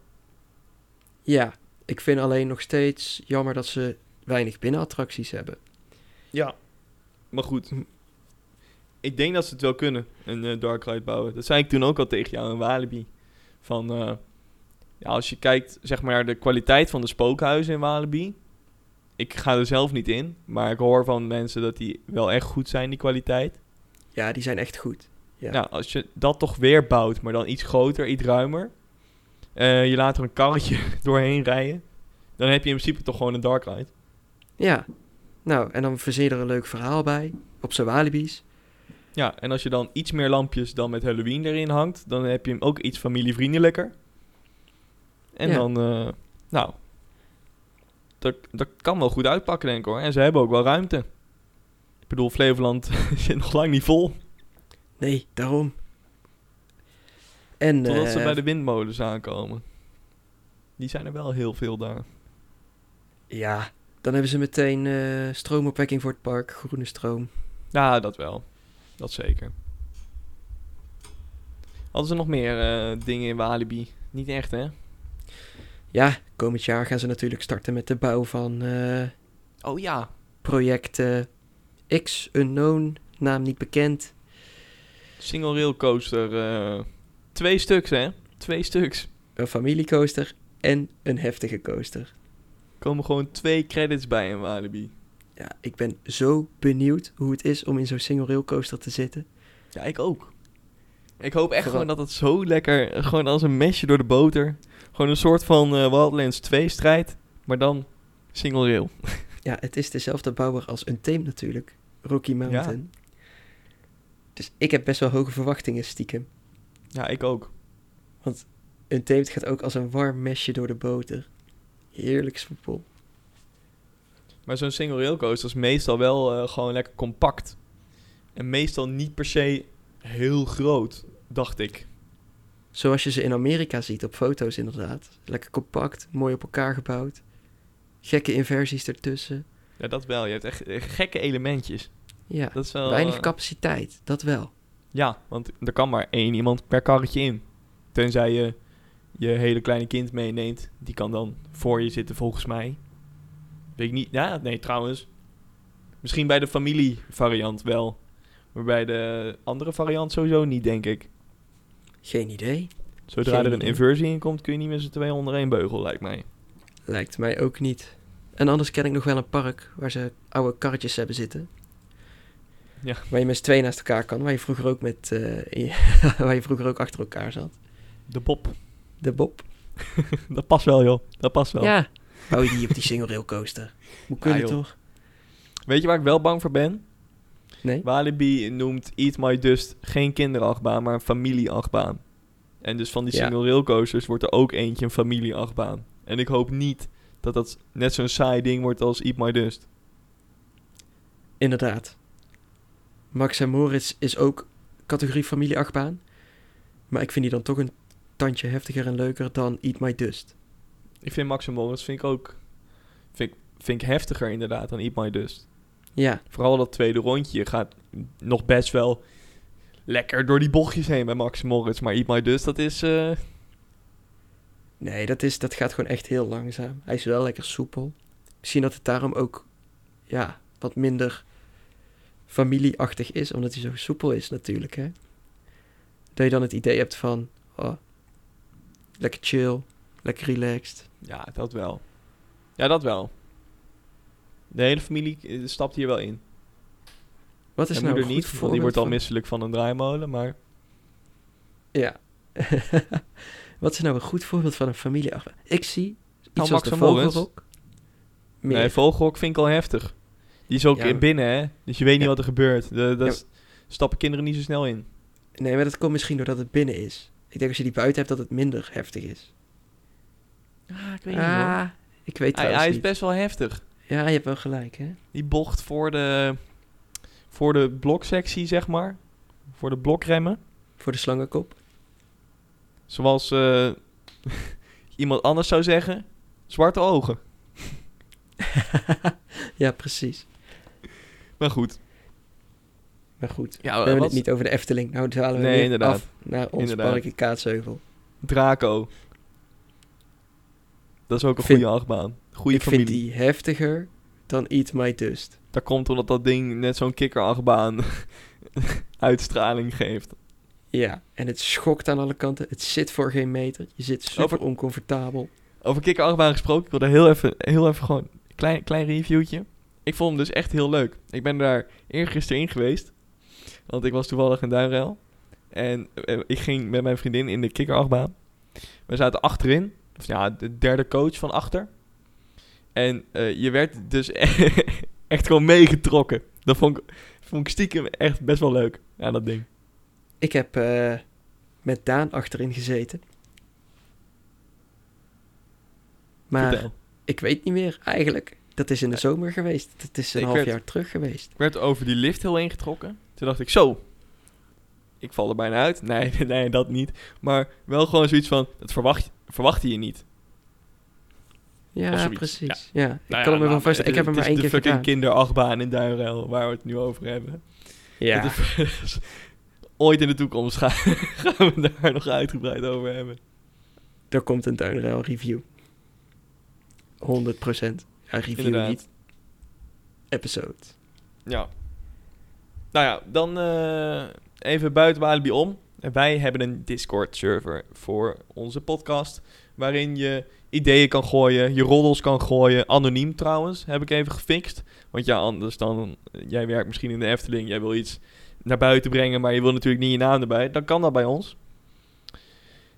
Ja, ik vind alleen nog steeds jammer dat ze weinig binnenattracties hebben. Ja. Maar goed. Ik denk dat ze het wel kunnen, een dark ride bouwen. Dat zei ik toen ook al tegen jou in Walibi. Van, eh, ja, als je kijkt zeg maar, naar de kwaliteit van de spookhuizen in Walibi. Ik ga er zelf niet in, maar ik hoor van mensen dat die wel echt goed zijn, die kwaliteit. Ja, die zijn echt goed. Ja. Nou, als je dat toch weer bouwt, maar dan iets groter, iets ruimer. eh, je laat er een karretje [laughs] doorheen rijden. Dan heb je in principe toch gewoon een dark ride. Ja. Nou, en dan verzin je er een leuk verhaal bij. Op zijn Walibi's. Ja, en als je dan iets meer lampjes dan met Halloween erin hangt, dan heb je hem ook iets familievriendelijker. En Ja. dan, eh, nou, dat, dat kan wel goed uitpakken, denk ik hoor. En ze hebben ook wel ruimte. Ik bedoel, Flevoland [laughs] zit nog lang niet vol. Nee, daarom. En Totdat ze eh, bij de windmolens aankomen. Die zijn er wel heel veel daar. ja, dan hebben ze meteen eh, stroomopwekking voor het park. Groene stroom. Ja, dat wel. Dat zeker. Hadden ze nog meer eh, dingen in Walibi? Niet echt, hè? Ja, komend jaar gaan ze natuurlijk starten met de bouw van eh, Oh ja. project eh, X Unknown. Naam niet bekend. Single rail coaster. twee stuks, hè? Twee stuks. Een familiecoaster. en een heftige coaster. Er komen gewoon twee credits bij in Walibi. Ja, ik ben zo benieuwd hoe het is om in zo'n single rail coaster te zitten. Ja, ik ook. Ik hoop echt Vooral- gewoon dat het zo lekker, gewoon als een mesje door de boter. Gewoon een soort van eh, Wildlands 2 strijd, maar dan single rail. [laughs] Ja, het is dezelfde bouwer als een theme natuurlijk. Rocky Mountain. Dus ik heb best wel hoge verwachtingen stiekem. Ja, ik ook. Een theme gaat ook als een warm mesje door de boter. Heerlijk soepel. Maar zo'n single rail coaster is meestal wel eh, gewoon lekker compact. En meestal niet per se heel groot, dacht ik. Zoals je ze in Amerika ziet op foto's inderdaad. Lekker compact, mooi op elkaar gebouwd. Gekke inversies ertussen. Ja, dat wel. Je hebt echt gekke elementjes. Ja, Dat is wel... weinig eh, capaciteit, dat wel. Ja, want er kan maar één iemand per karretje in. Tenzij je je hele kleine kind meeneemt. Die kan dan voor je zitten, volgens mij. Weet ik niet. Ja, nee, trouwens. Misschien bij de familievariant wel. Maar bij de andere variant sowieso niet, denk ik. Geen idee. Zodra Geen er een idee. inversie in komt, kun je niet met z'n tweeën onder één beugel, lijkt mij. Lijkt mij ook niet. En anders ken ik nog wel een park waar ze oude karretjes hebben zitten. Ja. Waar je met z'n tweeën naast elkaar kan. Waar je vroeger ook, met, eh, [laughs] waar je vroeger ook achter elkaar zat. De Bob. De Bob. [laughs] Dat past wel, joh. Dat past wel. Ja. Hou je die op die single rail coaster. Moet kunnen joh. toch? Weet je waar ik wel bang voor ben? Nee? Walibi noemt Eat My Dust geen kinderachtbaan, maar een familieachtbaan. En dus van die Ja. single rail coasters wordt er ook eentje een familieachtbaan. En ik hoop niet dat dat net zo'n saai ding wordt als Eat My Dust. Inderdaad. Max en Moritz is ook categorie familieachtbaan. Maar ik vind die dan toch een tandje heftiger en leuker dan Eat My Dust. Ik vind Max en Moritz vind ik ook vind ik, vind ik heftiger inderdaad dan Eat My Dust. Ja, Vooral dat tweede rondje Je gaat nog best wel lekker door die bochtjes heen bij Max Moritz. Maar Eat My Dust, dat is... eh, nee, dat, is, dat gaat gewoon echt heel langzaam. Hij is wel lekker soepel. Misschien dat het daarom ook ja, wat minder familieachtig is, omdat hij zo soepel is natuurlijk. Hè? Dat je dan het idee hebt van, oh, lekker chill, lekker relaxed. Ja, dat wel. Ja, dat wel. De hele familie eh, stapt hier wel in. Wat is nou moeder een goed niet, want die wordt al van- misselijk van een draaimolen, maar... Ja. [laughs] Wat is nou een goed voorbeeld van een familieachtbaan? Ik zie iets Nou, als Max de. Vogelrok. Meer. Nee, Vogelrok vind ik al heftig. Die is ook Ja, in maar- binnen, hè? Dus je weet niet Ja. wat er gebeurt. De, s- stappen kinderen niet zo snel in. Nee, maar dat komt misschien doordat het binnen is. Ik denk als je die buiten hebt dat het minder heftig is. Ah, ik weet ah, ik weet Hij, hij is niet. best wel heftig. Ja, je hebt wel gelijk, hè? Die bocht voor de, voor de bloksectie, zeg maar. Voor de blokremmen. Voor de slangenkop. Zoals eh, [laughs] iemand anders zou zeggen. Zwarte ogen. [laughs] ja, precies. Maar goed. Maar goed, Ja, we hebben wat- het niet over de Efteling. Nou dwalen we Nee, weer inderdaad. af naar ons Inderdaad. park in Kaatsheuvel. Draco. Dat is ook een Vind- goede achtbaan. Goede ik familie. vind die heftiger dan Eat My Dust. Dat komt omdat dat ding net zo'n kikkerachtbaan [laughs] uitstraling geeft. Ja, en het schokt aan alle kanten. Het zit voor geen meter. Je zit super Over- oncomfortabel. Over kikkerachtbaan gesproken, ik wilde heel even, heel even gewoon een klein, klein reviewtje. Ik vond hem dus echt heel leuk. Ik ben daar eergisteren in geweest. Want ik was toevallig in Duinruil. En eh, ik ging met mijn vriendin in de kikkerachtbaan. We zaten achterin. Of ja, de derde coach van achter. En eh, je werd dus [laughs] echt gewoon meegetrokken. Dat vond ik, vond ik stiekem echt best wel leuk. Ja, dat ding. Ik heb eh, met Daan achterin gezeten. Maar Vertel. ik weet niet meer eigenlijk. Dat is in de zomer geweest. Dat is een Ik half werd- jaar terug geweest. Ik werd over die lift heel heen getrokken. Toen dacht ik, zo, ik val er bijna uit. [laughs] Nee, nee, dat niet. Maar wel gewoon zoiets van, dat verwacht, verwachtte je niet. Ja, precies. Ja, ik Nou kan ja, hem me wel nou, vast. het- Ik heb hem het maar is één keer de fucking gedaan. kinderachtbaan in Duinruil, waar we het nu over hebben. Ja, is- [laughs] ooit in de toekomst gaan, [laughs] gaan we daar nog uitgebreid over hebben. er komt een Duinruil review. 100% Ja, review Inderdaad. niet. Episode. Ja. Nou ja, dan eh, even buiten Walibi om. Wij hebben een Discord-server voor onze podcast. waarin je ideeën kan gooien, je roddels kan gooien. Anoniem trouwens, heb ik even gefixt. Want ja, anders dan, jij werkt misschien in de Efteling, jij wil iets naar buiten brengen, maar je wil natuurlijk niet je naam erbij. Dan kan dat bij ons.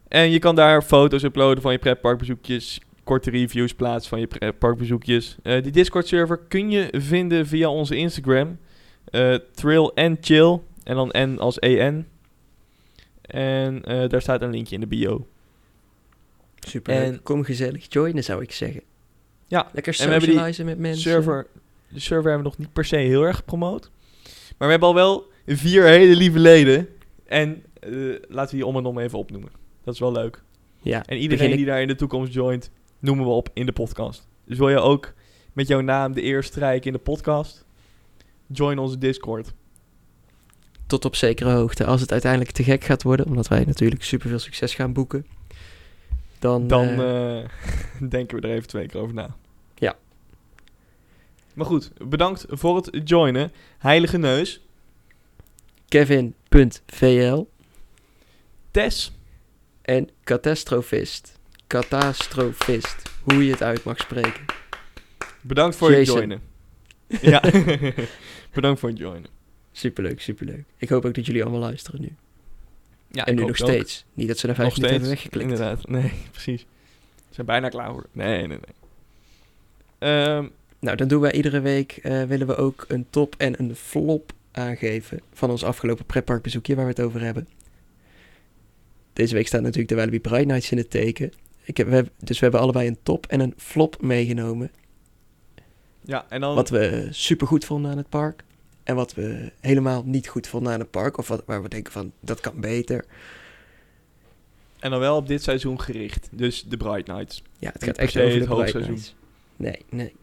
En je kan daar foto's uploaden van je pretparkbezoekjes, korte reviews plaatsen van je pretparkbezoekjes. Uh, die Discord-server kun je vinden via onze Instagram. Uh, Thrill and Chill. En dan N als EN. En uh, daar staat een linkje in de bio. Super. En kom gezellig joinen, zou ik zeggen. Ja, lekker socializen met mensen. Server, de server hebben we nog niet per se heel erg gepromoot. Maar we hebben al wel vier hele lieve leden. En uh, laten we die om en om even opnoemen. Dat is wel leuk. Ja, en iedereen die daar in de toekomst joint, noemen we op in de podcast. Dus wil je ook met jouw naam de eer strijken in de podcast? Join onze Discord. Tot op zekere hoogte. Als het uiteindelijk te gek gaat worden, omdat wij natuurlijk super veel succes gaan boeken, dan, dan uh, [laughs] denken we er even twee keer over na. Ja. Maar goed, bedankt voor het joinen. Heilige Neus. Kevin.vl Tess. En Catastrofist. Catastrofist. Hoe je het uit mag spreken. Bedankt voor het joinen. Ja, [laughs] bedankt voor het joinen. Superleuk, superleuk. Ik hoop ook dat jullie allemaal luisteren nu. Ja, en nu nog steeds. Niet dat ze naar vijf minuten hebben weggeklikt. Inderdaad, [laughs] nee, precies. Ze zijn bijna klaar voor. Nee, nee, nee. Um, nou, dan doen wij iedere week, uh, willen we ook een top en een flop aangeven van ons afgelopen pretparkbezoekje waar we het over hebben. Deze week staat natuurlijk de Walibi Pride Nights in het teken. Ik heb, we, dus we hebben allebei een top en een flop meegenomen. Ja, en dan... Wat we super goed vonden aan het park. En wat we helemaal niet goed vonden aan het park. Of wat, waar we denken van, dat kan beter. En dan wel op dit seizoen gericht. Dus de Bright Nights. Ja, het gaat echt over de Bright Nights. Nee, nee.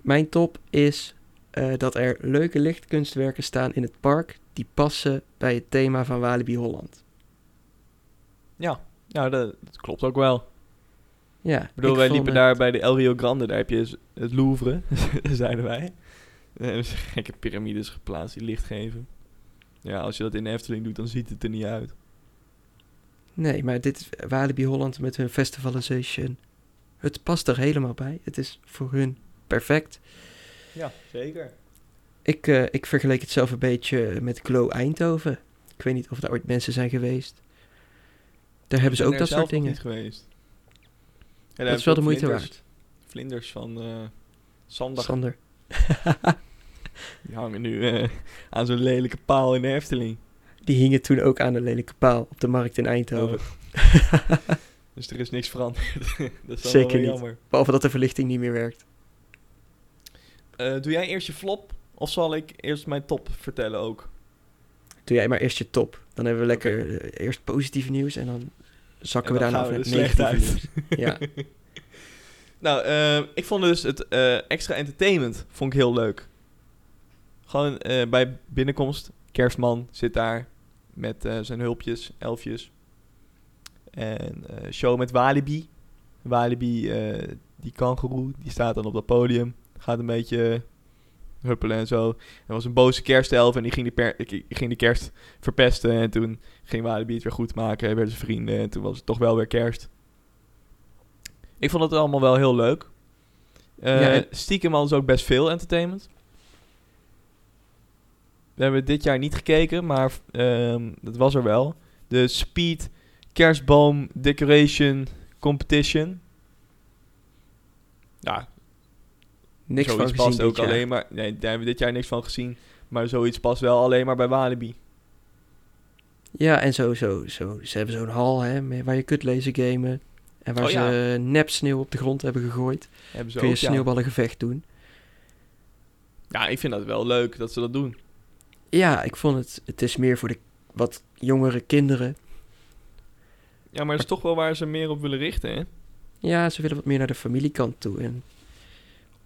Mijn top is uh, dat er leuke lichtkunstwerken staan in het park... die passen bij het thema van Walibi Holland. Ja, dat, dat klopt ook wel. Ja, ik bedoel, wij liepen daar bij de El Rio Grande, daar heb je het Louvre, [laughs] zeiden wij. [laughs] En gekke piramides geplaatst die licht geven. Ja, als je dat in de Efteling doet, dan ziet het er niet uit. Nee, maar dit is Walibi Holland met hun festivalization. Het past er helemaal bij. Het is voor hun perfect. Ja, zeker. Ik, uh, ik vergeleek het zelf een beetje met Glow Eindhoven. Ik weet niet of daar ooit mensen zijn geweest. Daar hebben ze ook dat soort dingen. niet geweest. Ja, dat is wel de moeite waard. Vlinders van uh, Sander. Sander. [laughs] Die hangen nu uh, aan zo'n lelijke paal in de Efteling. Die hingen toen ook aan een lelijke paal op de markt in Eindhoven. Oh. [laughs] dus er is niks veranderd. [laughs] dat is Zeker niet. Jammer. Behalve dat de verlichting niet meer werkt. Uh, doe jij eerst je flop of zal ik eerst mijn top vertellen ook? Doe jij maar eerst je top. Dan hebben we lekker okay. uh, eerst positief nieuws en dan zakken en we daarna naar het slecht uit. nieuws. ja. [laughs] nou, uh, ik vond dus het extra entertainment vond ik heel leuk. Gewoon bij binnenkomst, kerstman zit daar met zijn hulpjes, elfjes. En show met Walibi. Walibi, die kangeroe, die staat dan op dat podium. Gaat een beetje huppelen en zo. Er was een boze kerstelf en die ging die, per, ging die kerst verpesten. En toen ging Walibi het weer goed maken. Werden ze vrienden en toen was het toch wel weer kerst. Ik vond het allemaal wel heel leuk. Uh, ja, en... Stiekem ze ook best veel entertainment. We hebben dit jaar niet gekeken, maar um, dat was er wel. De Speed Kerstboom Decoration Competition. Ja, niks zoiets van past ook jaar. alleen maar. Nee, daar hebben we dit jaar niks van gezien. Maar zoiets past wel alleen maar bij Walibi. Ja, en zo, zo, zo. Ze hebben zo'n hal hè, waar je kunt lezen gamen. En waar Oh, ze ja. nep sneeuw op de grond hebben gegooid. Hebben ze Kun je ook, ja. sneeuwballengevecht doen. Ja, ik vind dat wel leuk dat ze dat doen. Ja, ik vond het... Het is meer voor de wat jongere kinderen. Ja, maar dat is toch wel waar ze meer op willen richten, hè? Ja, ze willen wat meer naar de familiekant toe. En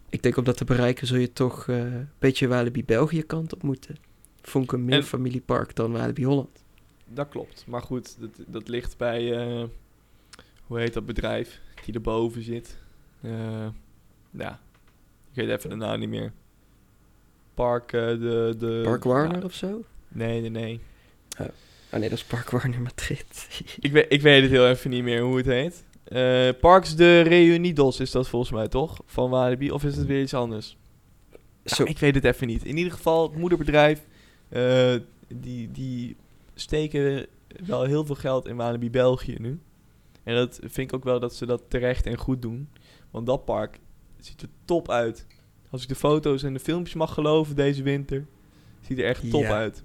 ik denk om dat te bereiken zul je toch eh, een beetje Walibi België kant op moeten. Vond ik een meer En- familiepark dan Walibi Holland. Dat klopt. Maar goed, dat, dat ligt bij... eh, hoe heet dat bedrijf die erboven zit? Eh, ja, ik weet even de naam niet meer. Park, eh, de, de... Park Warner ja, of zo? nee, nee, nee. Oh. Oh nee, dat is Park Warner Madrid. [laughs] Ik, weet, ik weet het heel even niet meer hoe het heet. Eh, Parks de Reunidos is dat volgens mij toch? Van Walibi. Of is het weer iets anders? Nou, Zo, ik weet het even niet. In ieder geval, het moederbedrijf, eh, die, die steken wel heel veel geld in Walibi België nu. En dat vind ik ook wel dat ze dat terecht en goed doen. Want dat park ziet er top uit. Als ik de foto's en de filmpjes mag geloven deze winter, ziet er echt top Ja. uit.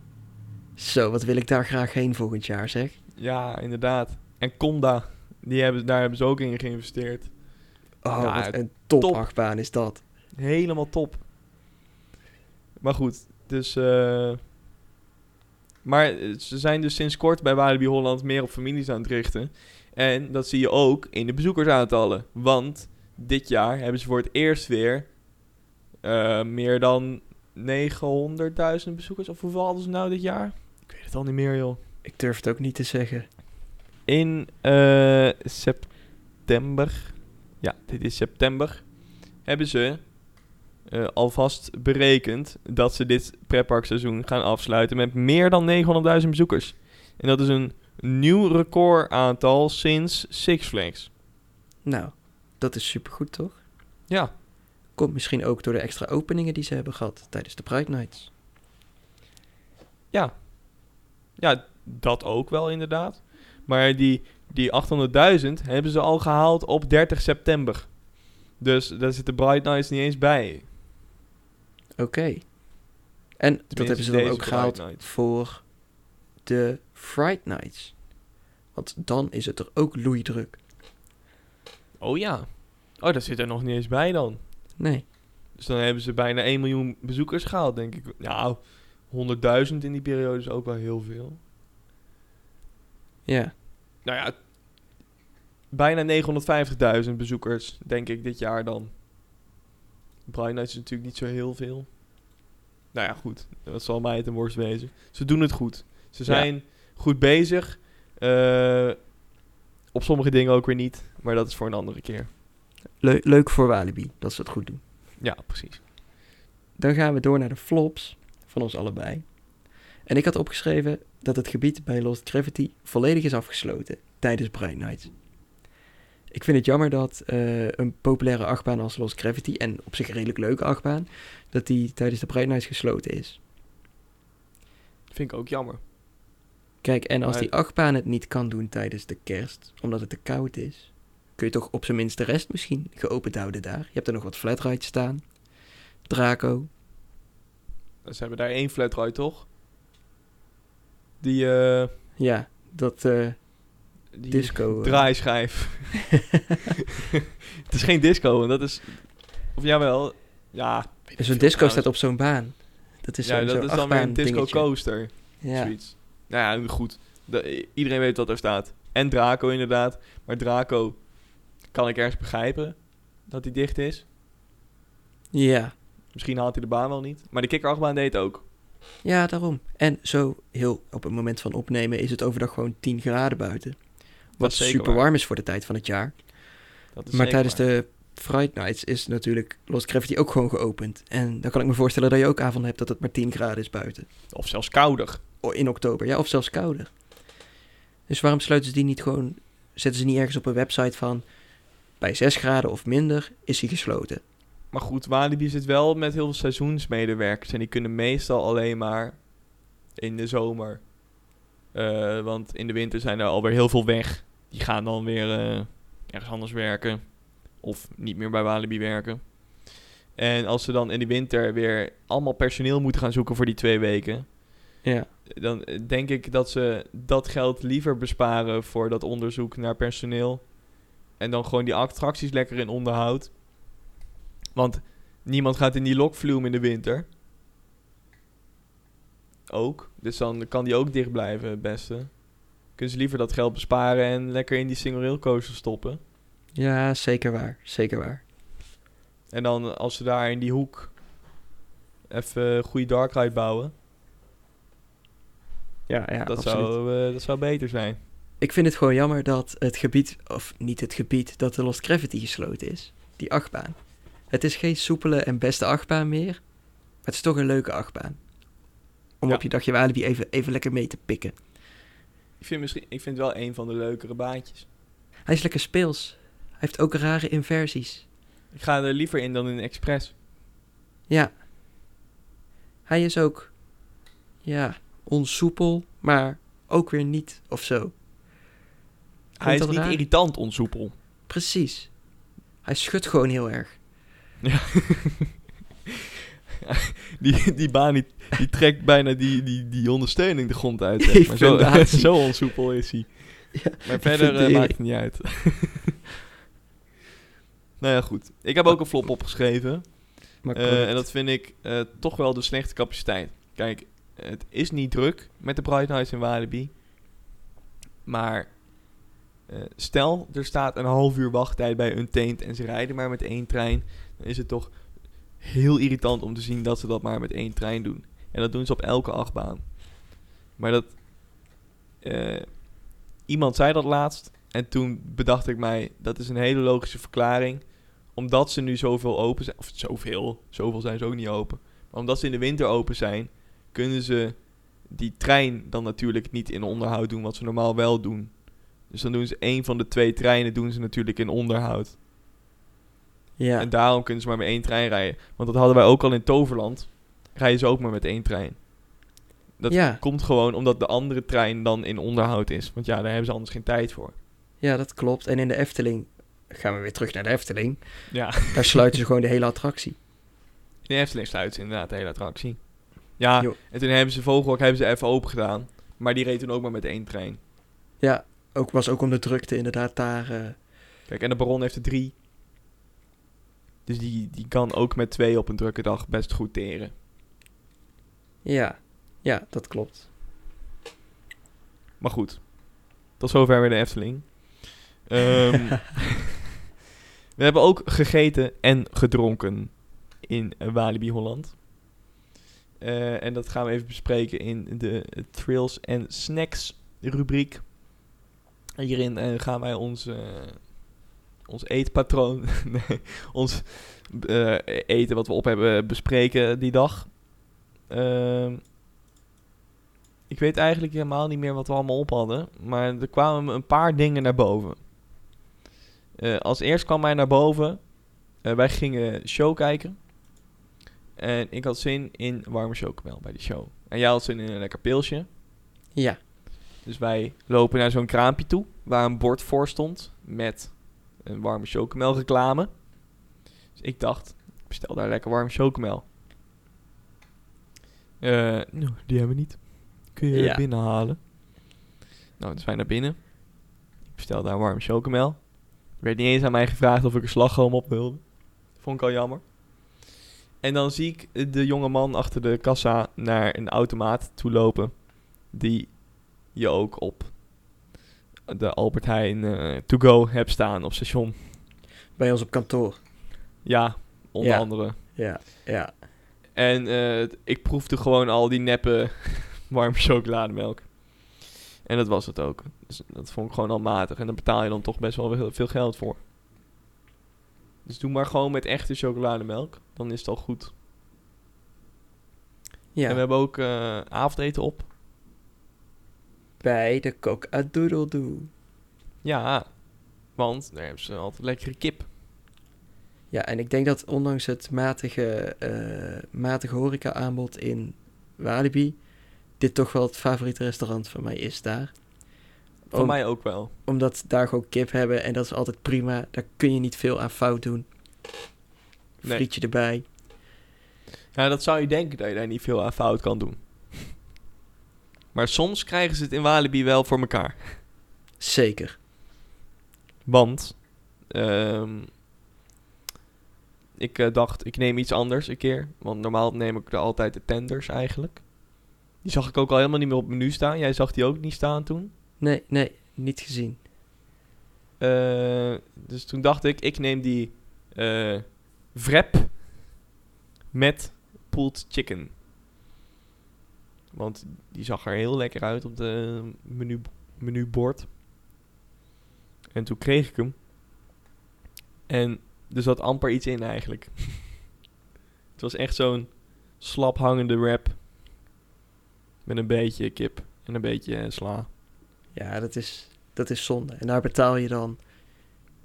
zo, wat wil ik daar graag heen volgend jaar, zeg. Ja, inderdaad. En Conda, die hebben, daar hebben ze ook in geïnvesteerd. Oh, Ja, wat een top. topachtbaan is dat. Helemaal top. Maar goed, dus... eh, maar eh, ze zijn dus sinds kort bij Walibi Holland meer op families aan het richten. En dat zie je ook in de bezoekersaantallen. Want dit jaar hebben ze voor het eerst weer eh, meer dan 900.000 bezoekers. Of hoeveel hadden ze nou dit jaar? Ik weet het al niet meer, joh. Ik durf het ook niet te zeggen. In eh, september, ja, dit is september, hebben ze eh, alvast berekend dat ze dit pretparkseizoen gaan afsluiten met meer dan 900.000 bezoekers. En dat is een nieuw recordaantal sinds Six Flags. Nou, dat is supergoed, toch? Ja, Komt misschien ook door de extra openingen die ze hebben gehad tijdens de Pride Nights. ja. Ja, dat ook wel inderdaad. Maar die, die 800.000 hebben ze al gehaald op 30 september. Dus daar zit de Bright Nights niet eens bij. Oké. En dat hebben ze dan ook gehaald voor de Fright Nights. Want dan is het er ook loeidruk. Oh ja. Oh, daar zit er nog niet eens bij dan. Nee. Dus dan hebben ze bijna 1 miljoen bezoekers gehaald, denk ik. Nou, 100.000 in die periode is ook wel heel veel. Ja. Nou ja, bijna 950.000 bezoekers, denk ik, dit jaar dan. Bright Nights is natuurlijk niet zo heel veel. Nou ja, goed. Dat zal mij het een worst wezen. Ze doen het goed. Ze zijn goed bezig. Eh, op sommige dingen ook weer niet. Maar dat is voor een andere keer. Le- leuk voor Walibi dat ze het goed doen. Ja, precies. Dan gaan we door naar de flops van ons allebei. En ik had opgeschreven dat het gebied bij Lost Gravity volledig is afgesloten tijdens Bright Nights. Ik vind het jammer dat eh, een populaire achtbaan als Lost Gravity, en op zich een redelijk leuke achtbaan, dat die tijdens de Bright Nights gesloten is. Vind ik ook jammer. Kijk, en als die achtbaan het niet kan doen tijdens de kerst, omdat het te koud is, kun je toch op zijn minst de rest misschien geopend houden daar. Je hebt er nog wat flatrides staan. Draco. Ze hebben daar één flatride, toch? Die, eh Ja, dat eh, die disco. eh. draaischijf. [laughs] het is geen disco, want dat is... Of jawel, ja. Zo'n disco staat op zo'n baan. Dat is ja, zo'n dat is dan weer een disco dingetje. coaster. Ja. Zoiets. Nou ja, goed. De- iedereen weet wat er staat. En Draco inderdaad. Maar Draco kan ik ergens begrijpen dat hij dicht is. ja, Misschien haalt hij de baan wel niet. Maar de kikkerachtbaan deed het ook. ja, daarom. En zo heel op het moment van opnemen is het overdag gewoon 10 graden buiten. Wat super warm is voor de tijd van het jaar. Dat is Maar tijdens waar. de Fright Nights is natuurlijk Lost Gravity ook gewoon geopend. En dan kan ik me voorstellen dat je ook avond hebt dat het maar 10 graden is buiten. Of zelfs kouder. In oktober, ja, of zelfs kouder. Dus waarom sluiten ze die niet gewoon... Zetten ze niet ergens op een website van... Bij 6 graden of minder is hij gesloten. Maar goed, Walibi zit wel met heel veel seizoensmedewerkers. En die kunnen meestal alleen maar in de zomer. Eh, want in de winter zijn er alweer heel veel weg. Die gaan dan weer eh, ergens anders werken. Of niet meer bij Walibi werken. En als ze dan in de winter weer allemaal personeel moeten gaan zoeken voor die twee weken. Ja. Dan eh, denk ik dat ze dat geld liever besparen voor dat onderzoek naar personeel. En dan gewoon die attracties lekker in onderhoud. Want niemand gaat in die lokvloem in de winter. Ook. Dus dan kan die ook dicht blijven, het beste. Kunnen ze liever dat geld besparen en lekker in die single rail coaster stoppen. Ja, zeker waar. Zeker waar. En dan als ze daar in die hoek even een goede dark ride bouwen. Ja, ja dat, absoluut. zou, eh, dat zou beter zijn. Ik vind het gewoon jammer dat het gebied, of niet het gebied, dat de Lost Gravity gesloten is. Die achtbaan. Het is geen soepele en beste achtbaan meer. Maar het is toch een leuke achtbaan. Om Ja. op je dagje Walibi even, even lekker mee te pikken. Ik vind, misschien, ik vind het wel een van de leukere baantjes. Hij is lekker speels. Hij heeft ook rare inversies. Ik ga er liever in dan in Express. Ja. Hij is ook, ja, onsoepel, maar ook weer niet of zo. Hij is niet raar? irritant onsoepel. Precies. Hij schudt gewoon heel erg. Ja. [laughs] die, die baan die, die trekt bijna die, die, die ondersteuning de grond uit. zeg [laughs] maar. zo, [laughs] zo onsoepel is hij. Ja, maar verder eh, maakt het niet uit. nou ja, goed. Ik heb ook een flop opgeschreven. Eh, en dat vind ik eh, toch wel de slechte capaciteit. Kijk, het is niet druk met de Bright Nights in Walibi. Maar eh, stel, er staat een half uur wachttijd bij Untamed en ze rijden maar met één trein. Dan is het toch heel irritant om te zien dat ze dat maar met één trein doen. En dat doen ze op elke achtbaan. Maar dat... eh, iemand zei dat laatst. En toen bedacht ik mij, dat is een hele logische verklaring omdat ze nu zoveel open zijn, of zoveel, zoveel zijn ze ook niet open. Maar omdat ze in de winter open zijn, kunnen ze die trein dan natuurlijk niet in onderhoud doen, wat ze normaal wel doen. Dus dan doen ze één van de twee treinen doen ze natuurlijk in onderhoud. ja. En daarom kunnen ze maar met één trein rijden. Want dat hadden wij ook al in Toverland. Rijden ze ook maar met één trein. Dat Ja. komt gewoon omdat de andere trein dan in onderhoud is. Want ja, daar hebben ze anders geen tijd voor. ja, dat klopt. En in de Efteling, gaan we weer terug naar de Efteling, Ja. daar sluiten ze gewoon de hele attractie. In de Efteling sluiten ze inderdaad de hele attractie. Ja, Jo. en toen hebben ze Vogelrok hebben ze even open gedaan. Maar die reed toen ook maar met één trein. Ja, ook, was ook om de drukte inderdaad daar... eh, Kijk, en de Baron heeft er drie. Dus die, die kan ook met twee op een drukke dag best goed teren. ja, ja, dat klopt. Maar goed, tot zover weer de Efteling. Ehm, [laughs] we hebben ook gegeten en gedronken in Walibi Holland. Eh, en dat gaan we even bespreken in de Thrills en Snacks rubriek. Hierin eh, gaan wij ons, eh, ons eetpatroon, [laughs] nee, ons eh, eten wat we op hebben bespreken die dag. Ehm, ik weet eigenlijk helemaal niet meer wat we allemaal op hadden. Maar er kwamen een paar dingen naar boven. Als eerst kwam mij naar boven. wij gingen show kijken. En ik had zin in warme chocomel bij die show. En jij had zin in een lekker pilsje. Ja, Dus wij lopen naar zo'n kraampje toe. Waar een bord voor stond. Met een warme chocomel reclame. Dus ik dacht, ik bestel daar lekker warme chocomel. Nou, die hebben we niet. Kun je Ja. binnenhalen. Nou, dus wij naar binnen. Ik bestel daar warme chocomel. Er werd niet eens aan mij gevraagd of ik een slagroom op wilde. Vond ik al jammer. En dan zie ik de jonge man achter de kassa naar een automaat toe lopen. Die je ook op de Albert Heijn eh, To Go hebt staan op station. bij ons op kantoor. Ja, onder Ja. andere. Ja, ja. En eh, ik proefde gewoon al die neppe [laughs] warme chocolademelk. En dat was het ook. Dus dat vond ik gewoon al matig. En daar betaal je dan toch best wel heel veel geld voor. Dus doe maar gewoon met echte chocolademelk. Dan is het al goed. Ja, En we hebben ook eh, avondeten op. bij de Cock-a-Doodle-Doo. Ja, want daar hebben ze altijd lekkere kip. Ja, en ik denk dat ondanks het matige, eh matige horeca-aanbod in Walibi... dit toch wel het favoriete restaurant van mij is daar. Voor Om- mij ook wel. Omdat ze daar gewoon kip hebben en dat is altijd prima. Daar kun je niet veel aan fout doen. Nee. Frietje erbij. Ja, dat zou je denken dat je daar niet veel aan fout kan doen. Maar soms krijgen ze het in Walibi wel voor elkaar. Zeker. Want ehm, ik eh, dacht, ik neem iets anders een keer. Want normaal neem ik er altijd de tenders eigenlijk. Die zag ik ook al helemaal niet meer op het menu staan. Jij zag die ook niet staan toen. Nee, nee, niet gezien. Eh, dus toen dacht ik, ik neem die eh wrap met pulled chicken. Want die zag er heel lekker uit op de menu, menubord. En toen kreeg ik hem. En er zat amper iets in eigenlijk. [laughs] Het was echt zo'n slap hangende wrap. Met een beetje kip en een beetje sla. Ja, dat is, dat is zonde. En daar betaal je dan...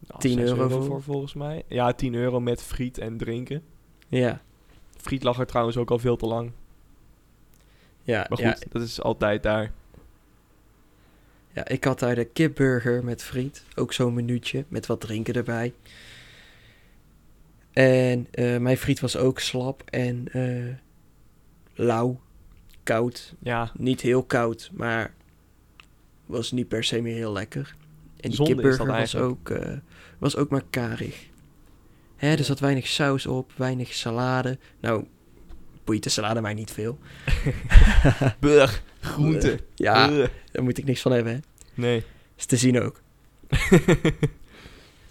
Nou, 10 6 euro voor? volgens mij. Ja, 10 euro met friet en drinken. Ja, Friet lag er trouwens ook al veel te lang. Ja, Maar ja, goed, dat is altijd daar. ja, ik had daar de kipburger met friet. Ook zo'n minuutje met wat drinken erbij. En eh, mijn friet was ook slap en eh, lauw, koud. Ja, Niet heel koud, maar was niet per se meer heel lekker. En die Zonde kipburger was ook, eh, was ook maar karig. Hè, er zat weinig saus op, weinig salade. Nou, boeit de salade mij niet veel. [laughs] burg, groente. Ja, Ugh. daar moet ik niks van hebben, hè. Nee. Is te zien ook. [laughs]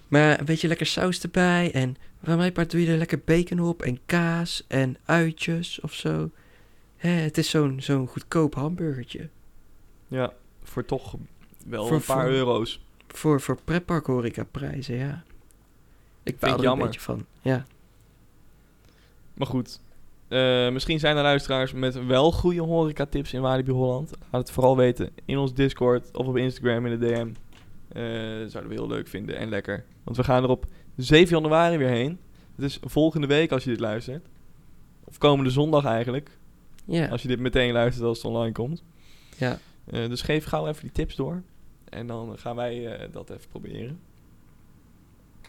Maar een beetje lekker saus erbij. En van mijn part doe je er lekker bacon op. En kaas en uitjes of zo. Hè, het is zo'n zo'n goedkoop hamburgertje. ja, voor toch wel Voor- een paar voor- euro's. Voor, voor pretpark horeca prijzen, ja. Ik ik baal er een beetje van. Ja. Maar goed. Eh, misschien zijn er luisteraars met wel goede horeca-tips in Walibi Holland. Laat het vooral weten in ons Discord of op Instagram in de DM. Eh, zouden we heel leuk vinden en lekker. Want we gaan er op 7 januari weer heen. Dus volgende week als je dit luistert. Of komende zondag eigenlijk. Ja. Als je dit meteen luistert als het online komt. ja. Eh, dus geef gauw even die tips door. En dan gaan wij dat even proberen.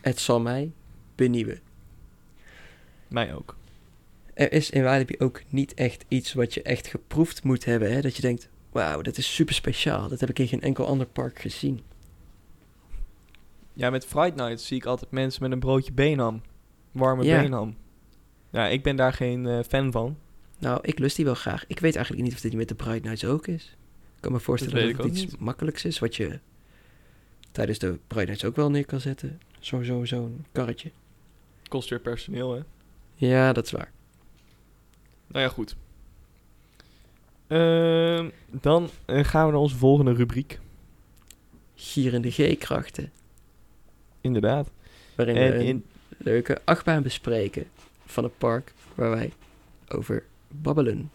Het zal mij benieuwen. Mij ook. Er is in Walibi ook niet echt iets wat je echt geproefd moet hebben. Hè? Dat je denkt, wauw, dat is super speciaal. Dat heb ik in geen enkel ander park gezien. Ja, met Fright Nights zie ik altijd mensen met een broodje beenham. Warme Ja. beenham. Ja, ik ben daar geen eh, fan van. Nou, ik lust die wel graag. Ik weet eigenlijk niet of dit met de Bright Nights ook is. Ik kan me voorstellen Dat het iets makkelijks is, wat je tijdens de Bright Nights ook wel neer kan zetten. Zo, zo, zo'n karretje. Kost weer personeel, hè? Ja, dat is waar. Nou ja, goed. Ehm, dan eh, gaan we naar onze volgende rubriek. Gierende G-krachten. Inderdaad. Waarin En we een in, leuke achtbaan bespreken van het park waar wij over babbelen.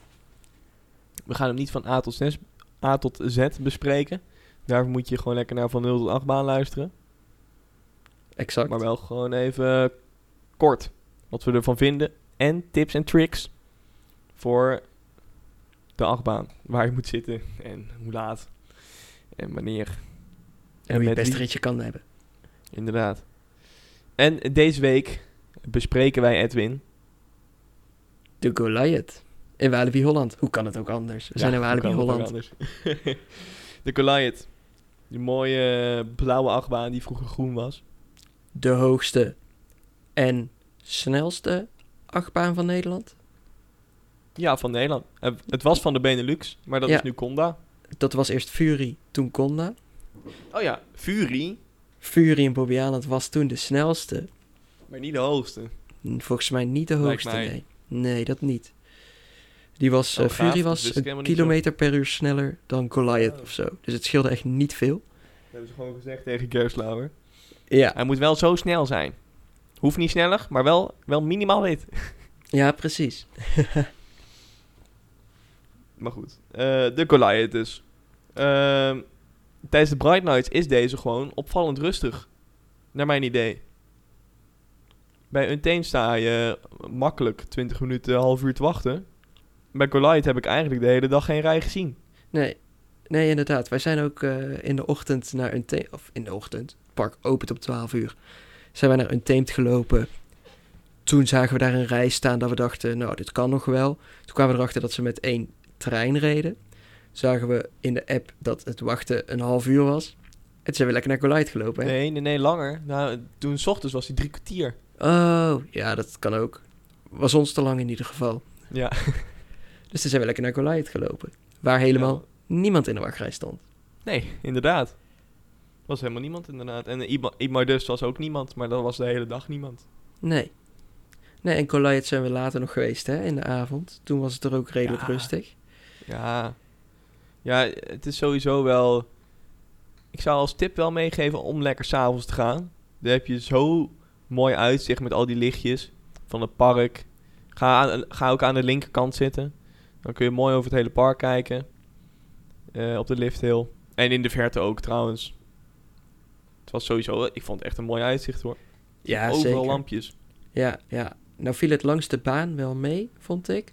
we gaan hem niet van A tot, Z, A tot Z bespreken. Daarvoor moet je gewoon lekker naar van 0 tot 8 baan luisteren. Exact. Maar wel gewoon even kort wat we ervan vinden. En tips en tricks voor de achtbaan. Waar je moet zitten en hoe laat en wanneer. en hoe je het beste ritje kan hebben. Inderdaad. En deze week bespreken wij Edwin. De Goliath. In Walibi Holland. Hoe kan het ook anders? We zijn in Walibi Holland. [laughs] de Goliath. Die mooie blauwe achtbaan die vroeger groen was. De hoogste en snelste achtbaan van Nederland. Ja, van Nederland. Eh, Het was van de Benelux, maar dat Ja. is nu Conda. Dat was eerst Fury, toen Conda. Oh ja, Fury, Fury in Bobbejaanland was toen de snelste. maar niet de hoogste. Volgens mij niet de hoogste, nee. Nee, dat niet. Die was, Oh, eh. Fury was een kilometer per uur sneller dan Goliath Oh. of zo. Dus het scheelde echt niet veel. Dat hebben ze gewoon gezegd tegen Gerslauer. Ja, Hij moet wel zo snel zijn. Hoeft niet sneller, maar wel, wel minimaal wit. ja precies. [laughs] Maar goed. Eh, de Goliath dus. Ehm, tijdens de Bright Nights is deze gewoon opvallend rustig. Naar mijn idee. Bij Untamed sta je makkelijk 20 minuten, half uur te wachten. Bij Goliath heb ik eigenlijk de hele dag geen rij gezien. Nee, nee inderdaad. Wij zijn ook eh, in de ochtend naar een Of in de ochtend. Het park opent op 12 uur. Zijn wij naar Untamed gelopen. Toen zagen we daar een rij staan dat we dachten, nou, dit kan nog wel. Toen kwamen we erachter dat ze met één trein reden. Zagen we in de app dat het wachten een half uur was. En toen zijn we lekker naar Goliath gelopen, hè? Nee, nee, nee, langer. Nou, toen s ochtends was hij drie kwartier. Oh, ja, dat kan ook. Was ons te lang in ieder geval. Ja. [laughs] Dus toen zijn we lekker naar Goliath gelopen. Waar helemaal niemand in de wachtrij stond. Nee, inderdaad. Was helemaal niemand inderdaad. En Ima- Imar Dus was ook niemand, maar dat was de hele dag niemand. Nee. Nee, en Goliath zijn we later nog geweest, hè, in de avond. Toen was het er ook redelijk Ja. rustig. Ja. Ja, het is sowieso wel... Ik zou als tip wel meegeven om lekker s'avonds te gaan. Dan heb je zo mooi uitzicht met al die lichtjes van het park. Ga, aan, ga ook aan de linkerkant zitten. Dan kun je mooi over het hele park kijken. eh, op de lifthill. En in de verte ook trouwens. Het was sowieso, ik vond het echt een mooi uitzicht hoor. Ja, Overal zeker. lampjes. Ja, ja. Nou viel het langs de baan wel mee, vond ik.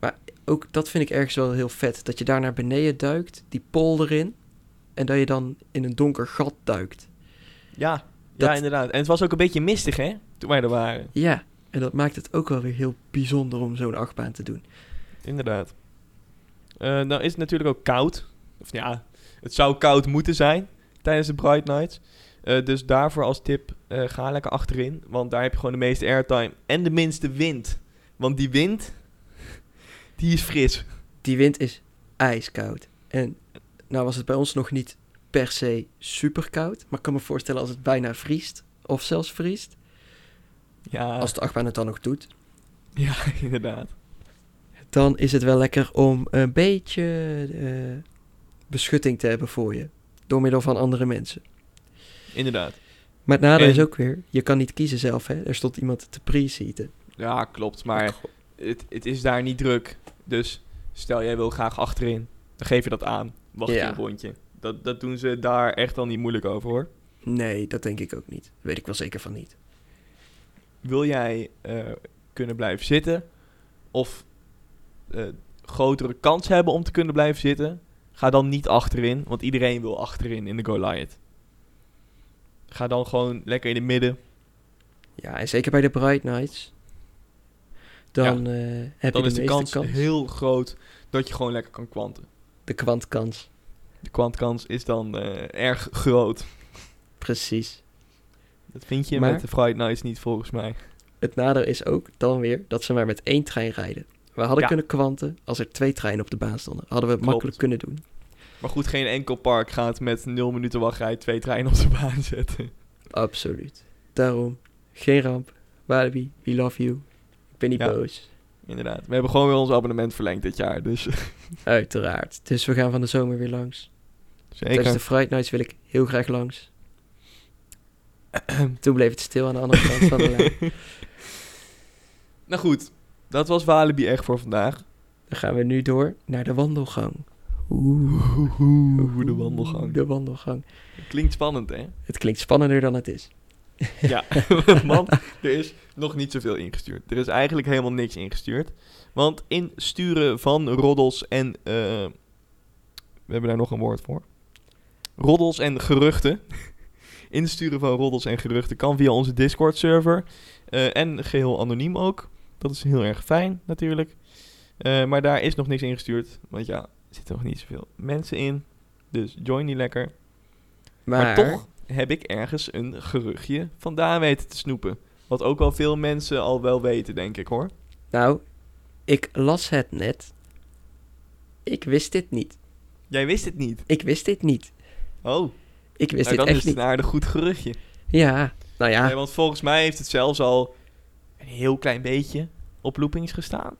Maar ook dat vind ik ergens wel heel vet. Dat je daar naar beneden duikt, die pol erin. En dat je dan in een donker gat duikt. Ja, ja, inderdaad. En het was ook een beetje mistig hè, toen wij er waren. Ja, en dat maakt het ook wel weer heel bijzonder om zo'n achtbaan te doen. Inderdaad. Eh nou is het natuurlijk ook koud. Of ja, het zou koud moeten zijn tijdens de Bright Nights. Eh, dus daarvoor als tip, eh, ga lekker achterin. Want daar heb je gewoon de meeste airtime en de minste wind. Want die wind, die is fris. Die wind is ijskoud. En nou was het bij ons nog niet per se super koud. Maar ik kan me voorstellen als het bijna vriest. Of zelfs vriest. Ja, Als de achtbaan het dan nog doet. ja [laughs] inderdaad. Dan is het wel lekker om een beetje eh, beschutting te hebben voor je. Door middel van andere mensen. Inderdaad. Maar het nadeel En- is ook weer, je kan niet kiezen zelf. Hè? Er stond iemand te pre-seaten. Ja, klopt. Maar het, het is daar niet druk. Dus stel jij wil graag achterin, dan geef je dat aan. Wacht je Ja. een rondje. Dat, dat doen ze daar echt al niet moeilijk over hoor. Nee, dat denk ik ook niet. Weet ik wel zeker van niet. Wil jij eh, kunnen blijven zitten of eh, grotere kans hebben om te kunnen blijven zitten, ga dan niet achterin, want iedereen wil achterin in de Goliath. Ga dan gewoon lekker in het midden. Ja, en zeker bij de Bright Nights. Dan eh, heb Dan je is de de meeste kans, kans. heel groot dat je gewoon lekker kan kwanten. De kwantkans. De kwantkans is dan eh, erg groot. Precies. Dat vind je Maar- met de Friday Nights niet volgens mij. Het nadeel is ook dan weer dat ze maar met één trein rijden. We hadden Ja. kunnen kwanten als er twee treinen op de baan stonden. Hadden we het Klopt. makkelijk kunnen doen. Maar goed, geen enkel park gaat met 0 minuten wachtrij twee treinen op de baan [laughs] zetten. Absoluut. Daarom, geen ramp. Walibi, we love you. Niet Ja. boos. Inderdaad. We hebben gewoon weer ons abonnement verlengd dit jaar. Dus [laughs] Uiteraard. Dus we gaan van de zomer weer langs. Tijdens de zeker. Fright Nights wil ik heel graag langs. [clears throat] Toen bleef het stil aan de andere kant van de lijn. [laughs] nou goed, dat was Walibi echt voor vandaag. Dan gaan we nu door naar de wandelgang. Oeh, Oeh, de wandelgang. De wandelgang. Klinkt spannend, hè? Het klinkt spannender dan het is. Ja, [laughs] man, er is nog niet zoveel ingestuurd. Er is eigenlijk helemaal niks ingestuurd. Want insturen van roddels en... eh, we hebben daar nog een woord voor. Roddels en geruchten. [laughs] Insturen van roddels en geruchten kan via onze Discord-server. eh, en geheel anoniem ook. Dat is heel erg fijn, natuurlijk. Eh, maar daar is nog niks ingestuurd. Want ja, er zitten nog niet zoveel mensen in. Dus join die lekker. Maar, Maar toch heb ik ergens een geruchtje vandaan weten te snoepen. Wat ook wel veel mensen al wel weten, denk ik hoor. nou, ik las het net. Ik wist dit niet. Jij wist het niet. Ik wist dit niet. Oh, Ik wist nou, dit dan echt is het niet. een aardig goed geruchtje. Ja, nou ja. Nee, want volgens mij heeft het zelfs al een heel klein beetje op loopings gestaan.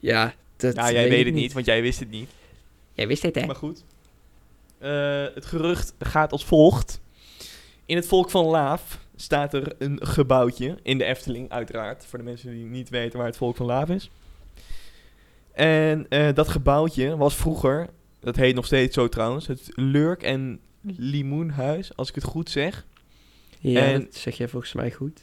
Ja, dat nou, jij weet weet het niet, want jij wist het niet. Jij wist dit, hè? Maar goed. Eh, het gerucht gaat als volgt. In het volk van Laaf staat er een gebouwtje. In de Efteling, uiteraard. Voor de mensen die niet weten waar het volk van Laaf is. En eh, dat gebouwtje was vroeger, dat heet nog steeds zo trouwens, het Lurk en Limoenhuis, als ik het goed zeg. Ja, En- dat zeg jij volgens mij goed.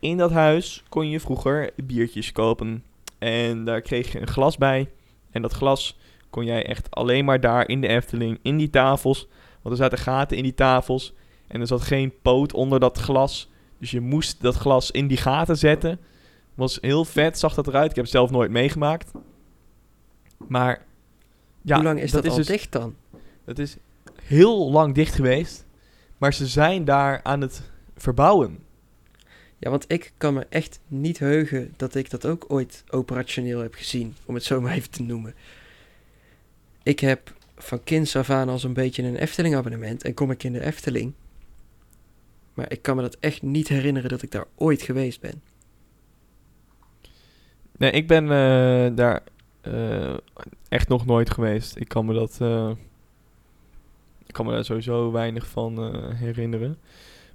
In dat huis kon je vroeger biertjes kopen. En daar kreeg je een glas bij. En dat glas kon jij echt alleen maar daar in de Efteling, in die tafels. Want er zaten gaten in die tafels. En er zat geen poot onder dat glas. Dus je moest dat glas in die gaten zetten. Was heel vet, zag dat eruit. Ik heb het zelf nooit meegemaakt. Maar ja, Hoe lang is dat, is al dus, dicht dan? Dat is heel lang dicht geweest. Maar ze zijn daar aan het verbouwen. Ja, want ik kan me echt niet heugen dat ik dat ook ooit operationeel heb gezien, om het zo maar even te noemen. Ik heb van kinds af aan al zo'n beetje een Efteling abonnement en kom ik in de Efteling. Maar ik kan me dat echt niet herinneren dat ik daar ooit geweest ben. Nee, ik ben eh, daar eh, echt nog nooit geweest. Ik kan me dat. eh, ik kan me daar sowieso weinig van herinneren.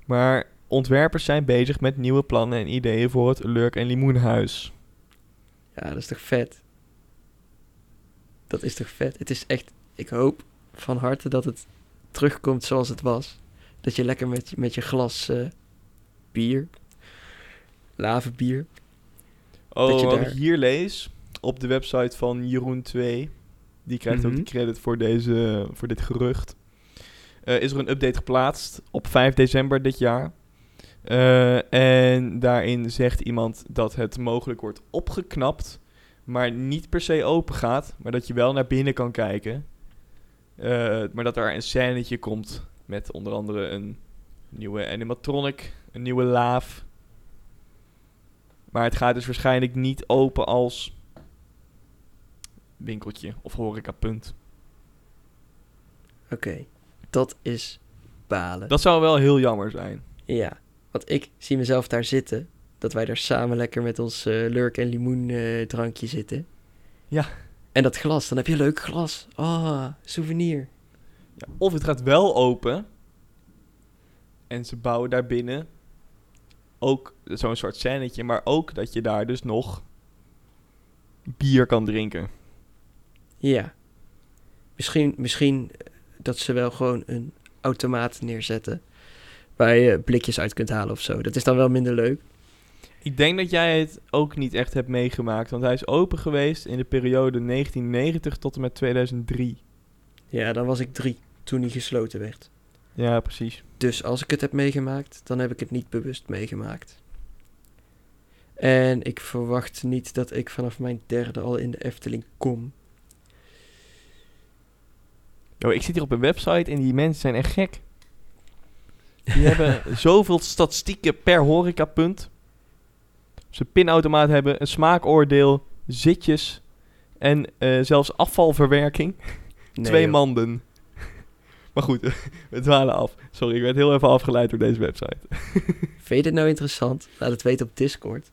Maar ontwerpers zijn bezig met nieuwe plannen en ideeën voor het Lurk en Limoenhuis. Ja, dat is toch vet? Dat is toch vet? Het is echt ik hoop van harte dat het terugkomt zoals het was. Dat je lekker met, met je glas eh, bier, lavenbier. Oh, Dat je wat daar- ik hier lees op de website van Jeroen 2, die krijgt ook Mhm. de credit voor, deze, voor dit gerucht. Eh, is er een update geplaatst op 5 december dit jaar. Eh, en daarin zegt iemand dat het mogelijk wordt opgeknapt, maar niet per se open gaat, maar dat je wel naar binnen kan kijken. Eh, maar dat er een scènetje komt met onder andere een nieuwe animatronic, een nieuwe laaf. Maar het gaat dus waarschijnlijk niet open als winkeltje of horecapunt. Oké, dat is balen. Dat zou wel heel jammer zijn. Ja, want ik zie mezelf daar zitten. Dat wij daar samen lekker met ons eh, lurk- en limoen eh, drankje zitten. Ja. En dat glas, dan heb je een leuk glas. Ah, souvenir. Ja, of het gaat wel open en ze bouwen daar binnen ook zo'n soort scènetje, maar ook dat je daar dus nog bier kan drinken. Ja. Misschien, misschien eh, dat ze wel gewoon een automaat neerzetten. Waar je blikjes uit kunt halen of zo. Dat is dan wel minder leuk. Ik denk dat jij het ook niet echt hebt meegemaakt, want hij is open geweest in de periode 1990 tot en met 2003. Ja, dan was ik drie toen hij gesloten werd. Ja, precies. Dus als ik het heb meegemaakt, dan heb ik het niet bewust meegemaakt. En ik verwacht niet dat ik vanaf mijn derde al in de Efteling kom. Yo, ik zit hier op een website en die mensen zijn echt gek. Die [laughs] hebben zoveel statistieken per horecapunt. Ze pinautomaat hebben, een smaakoordeel, zitjes en eh, zelfs afvalverwerking. [laughs] Nee, Twee joh. manden. [laughs] maar goed, [laughs] we dwalen af. Sorry, ik werd heel even afgeleid door deze website. Vind je dit nou interessant? Laat het weten op Discord.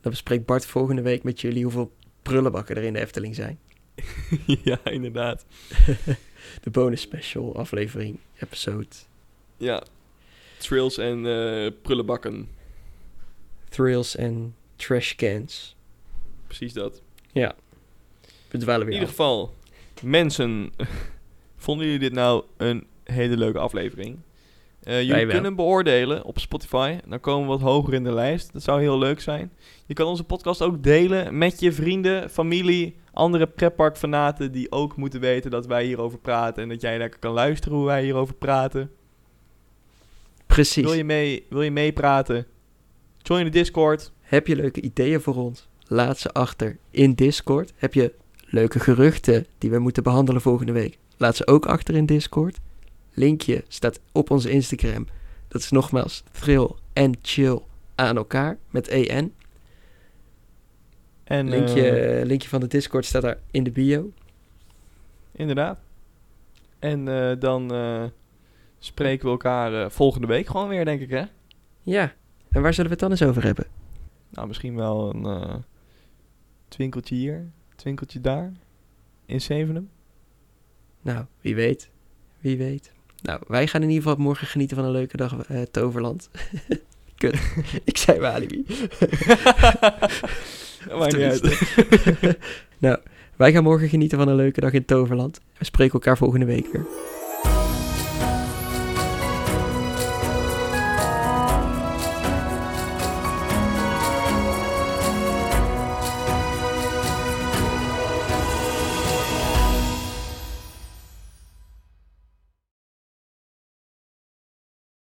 Dan bespreekt Bart volgende week met jullie hoeveel prullenbakken er in de Efteling zijn. ja, inderdaad. De bonus special aflevering, episode Ja. Trills en eh, prullenbakken. Thrills en Trash Cans. Precies dat. We dwalen In weer ieder geval, mensen, [laughs] vonden jullie dit nou een hele leuke aflevering? Eh, jullie Wij wel. kunnen beoordelen op Spotify. Dan komen we wat hoger in de lijst. Dat zou heel leuk zijn. Je kan onze podcast ook delen met je vrienden, familie, andere pretparkfanaten die ook moeten weten dat wij hierover praten en dat jij lekker kan luisteren hoe wij hierover praten. Precies. Wil je, mee, wil je meepraten? Join de Discord. Heb je leuke ideeën voor ons? Laat ze achter in Discord. Heb je leuke geruchten die we moeten behandelen volgende week? Laat ze ook achter in Discord. Linkje staat op onze Instagram. Dat is nogmaals thrill en chill aan elkaar met EN. En, Linkje, eh, linkje van de Discord staat daar in de bio. Inderdaad. En eh, dan eh, spreken we elkaar volgende week gewoon weer, denk ik, hè? Ja, en waar zullen we het dan eens over hebben? Nou, misschien wel een eh, twinkeltje hier, twinkeltje daar. In Zevenum. Nou, wie weet. Wie weet. Nou, wij gaan in ieder geval morgen genieten van een leuke dag eh Toverland. [laughs] Kut. [laughs] Ik zei Walibi. [laughs] Maakt niet uit. nou, wij gaan morgen genieten van een leuke dag in Toverland. We spreken elkaar volgende week weer.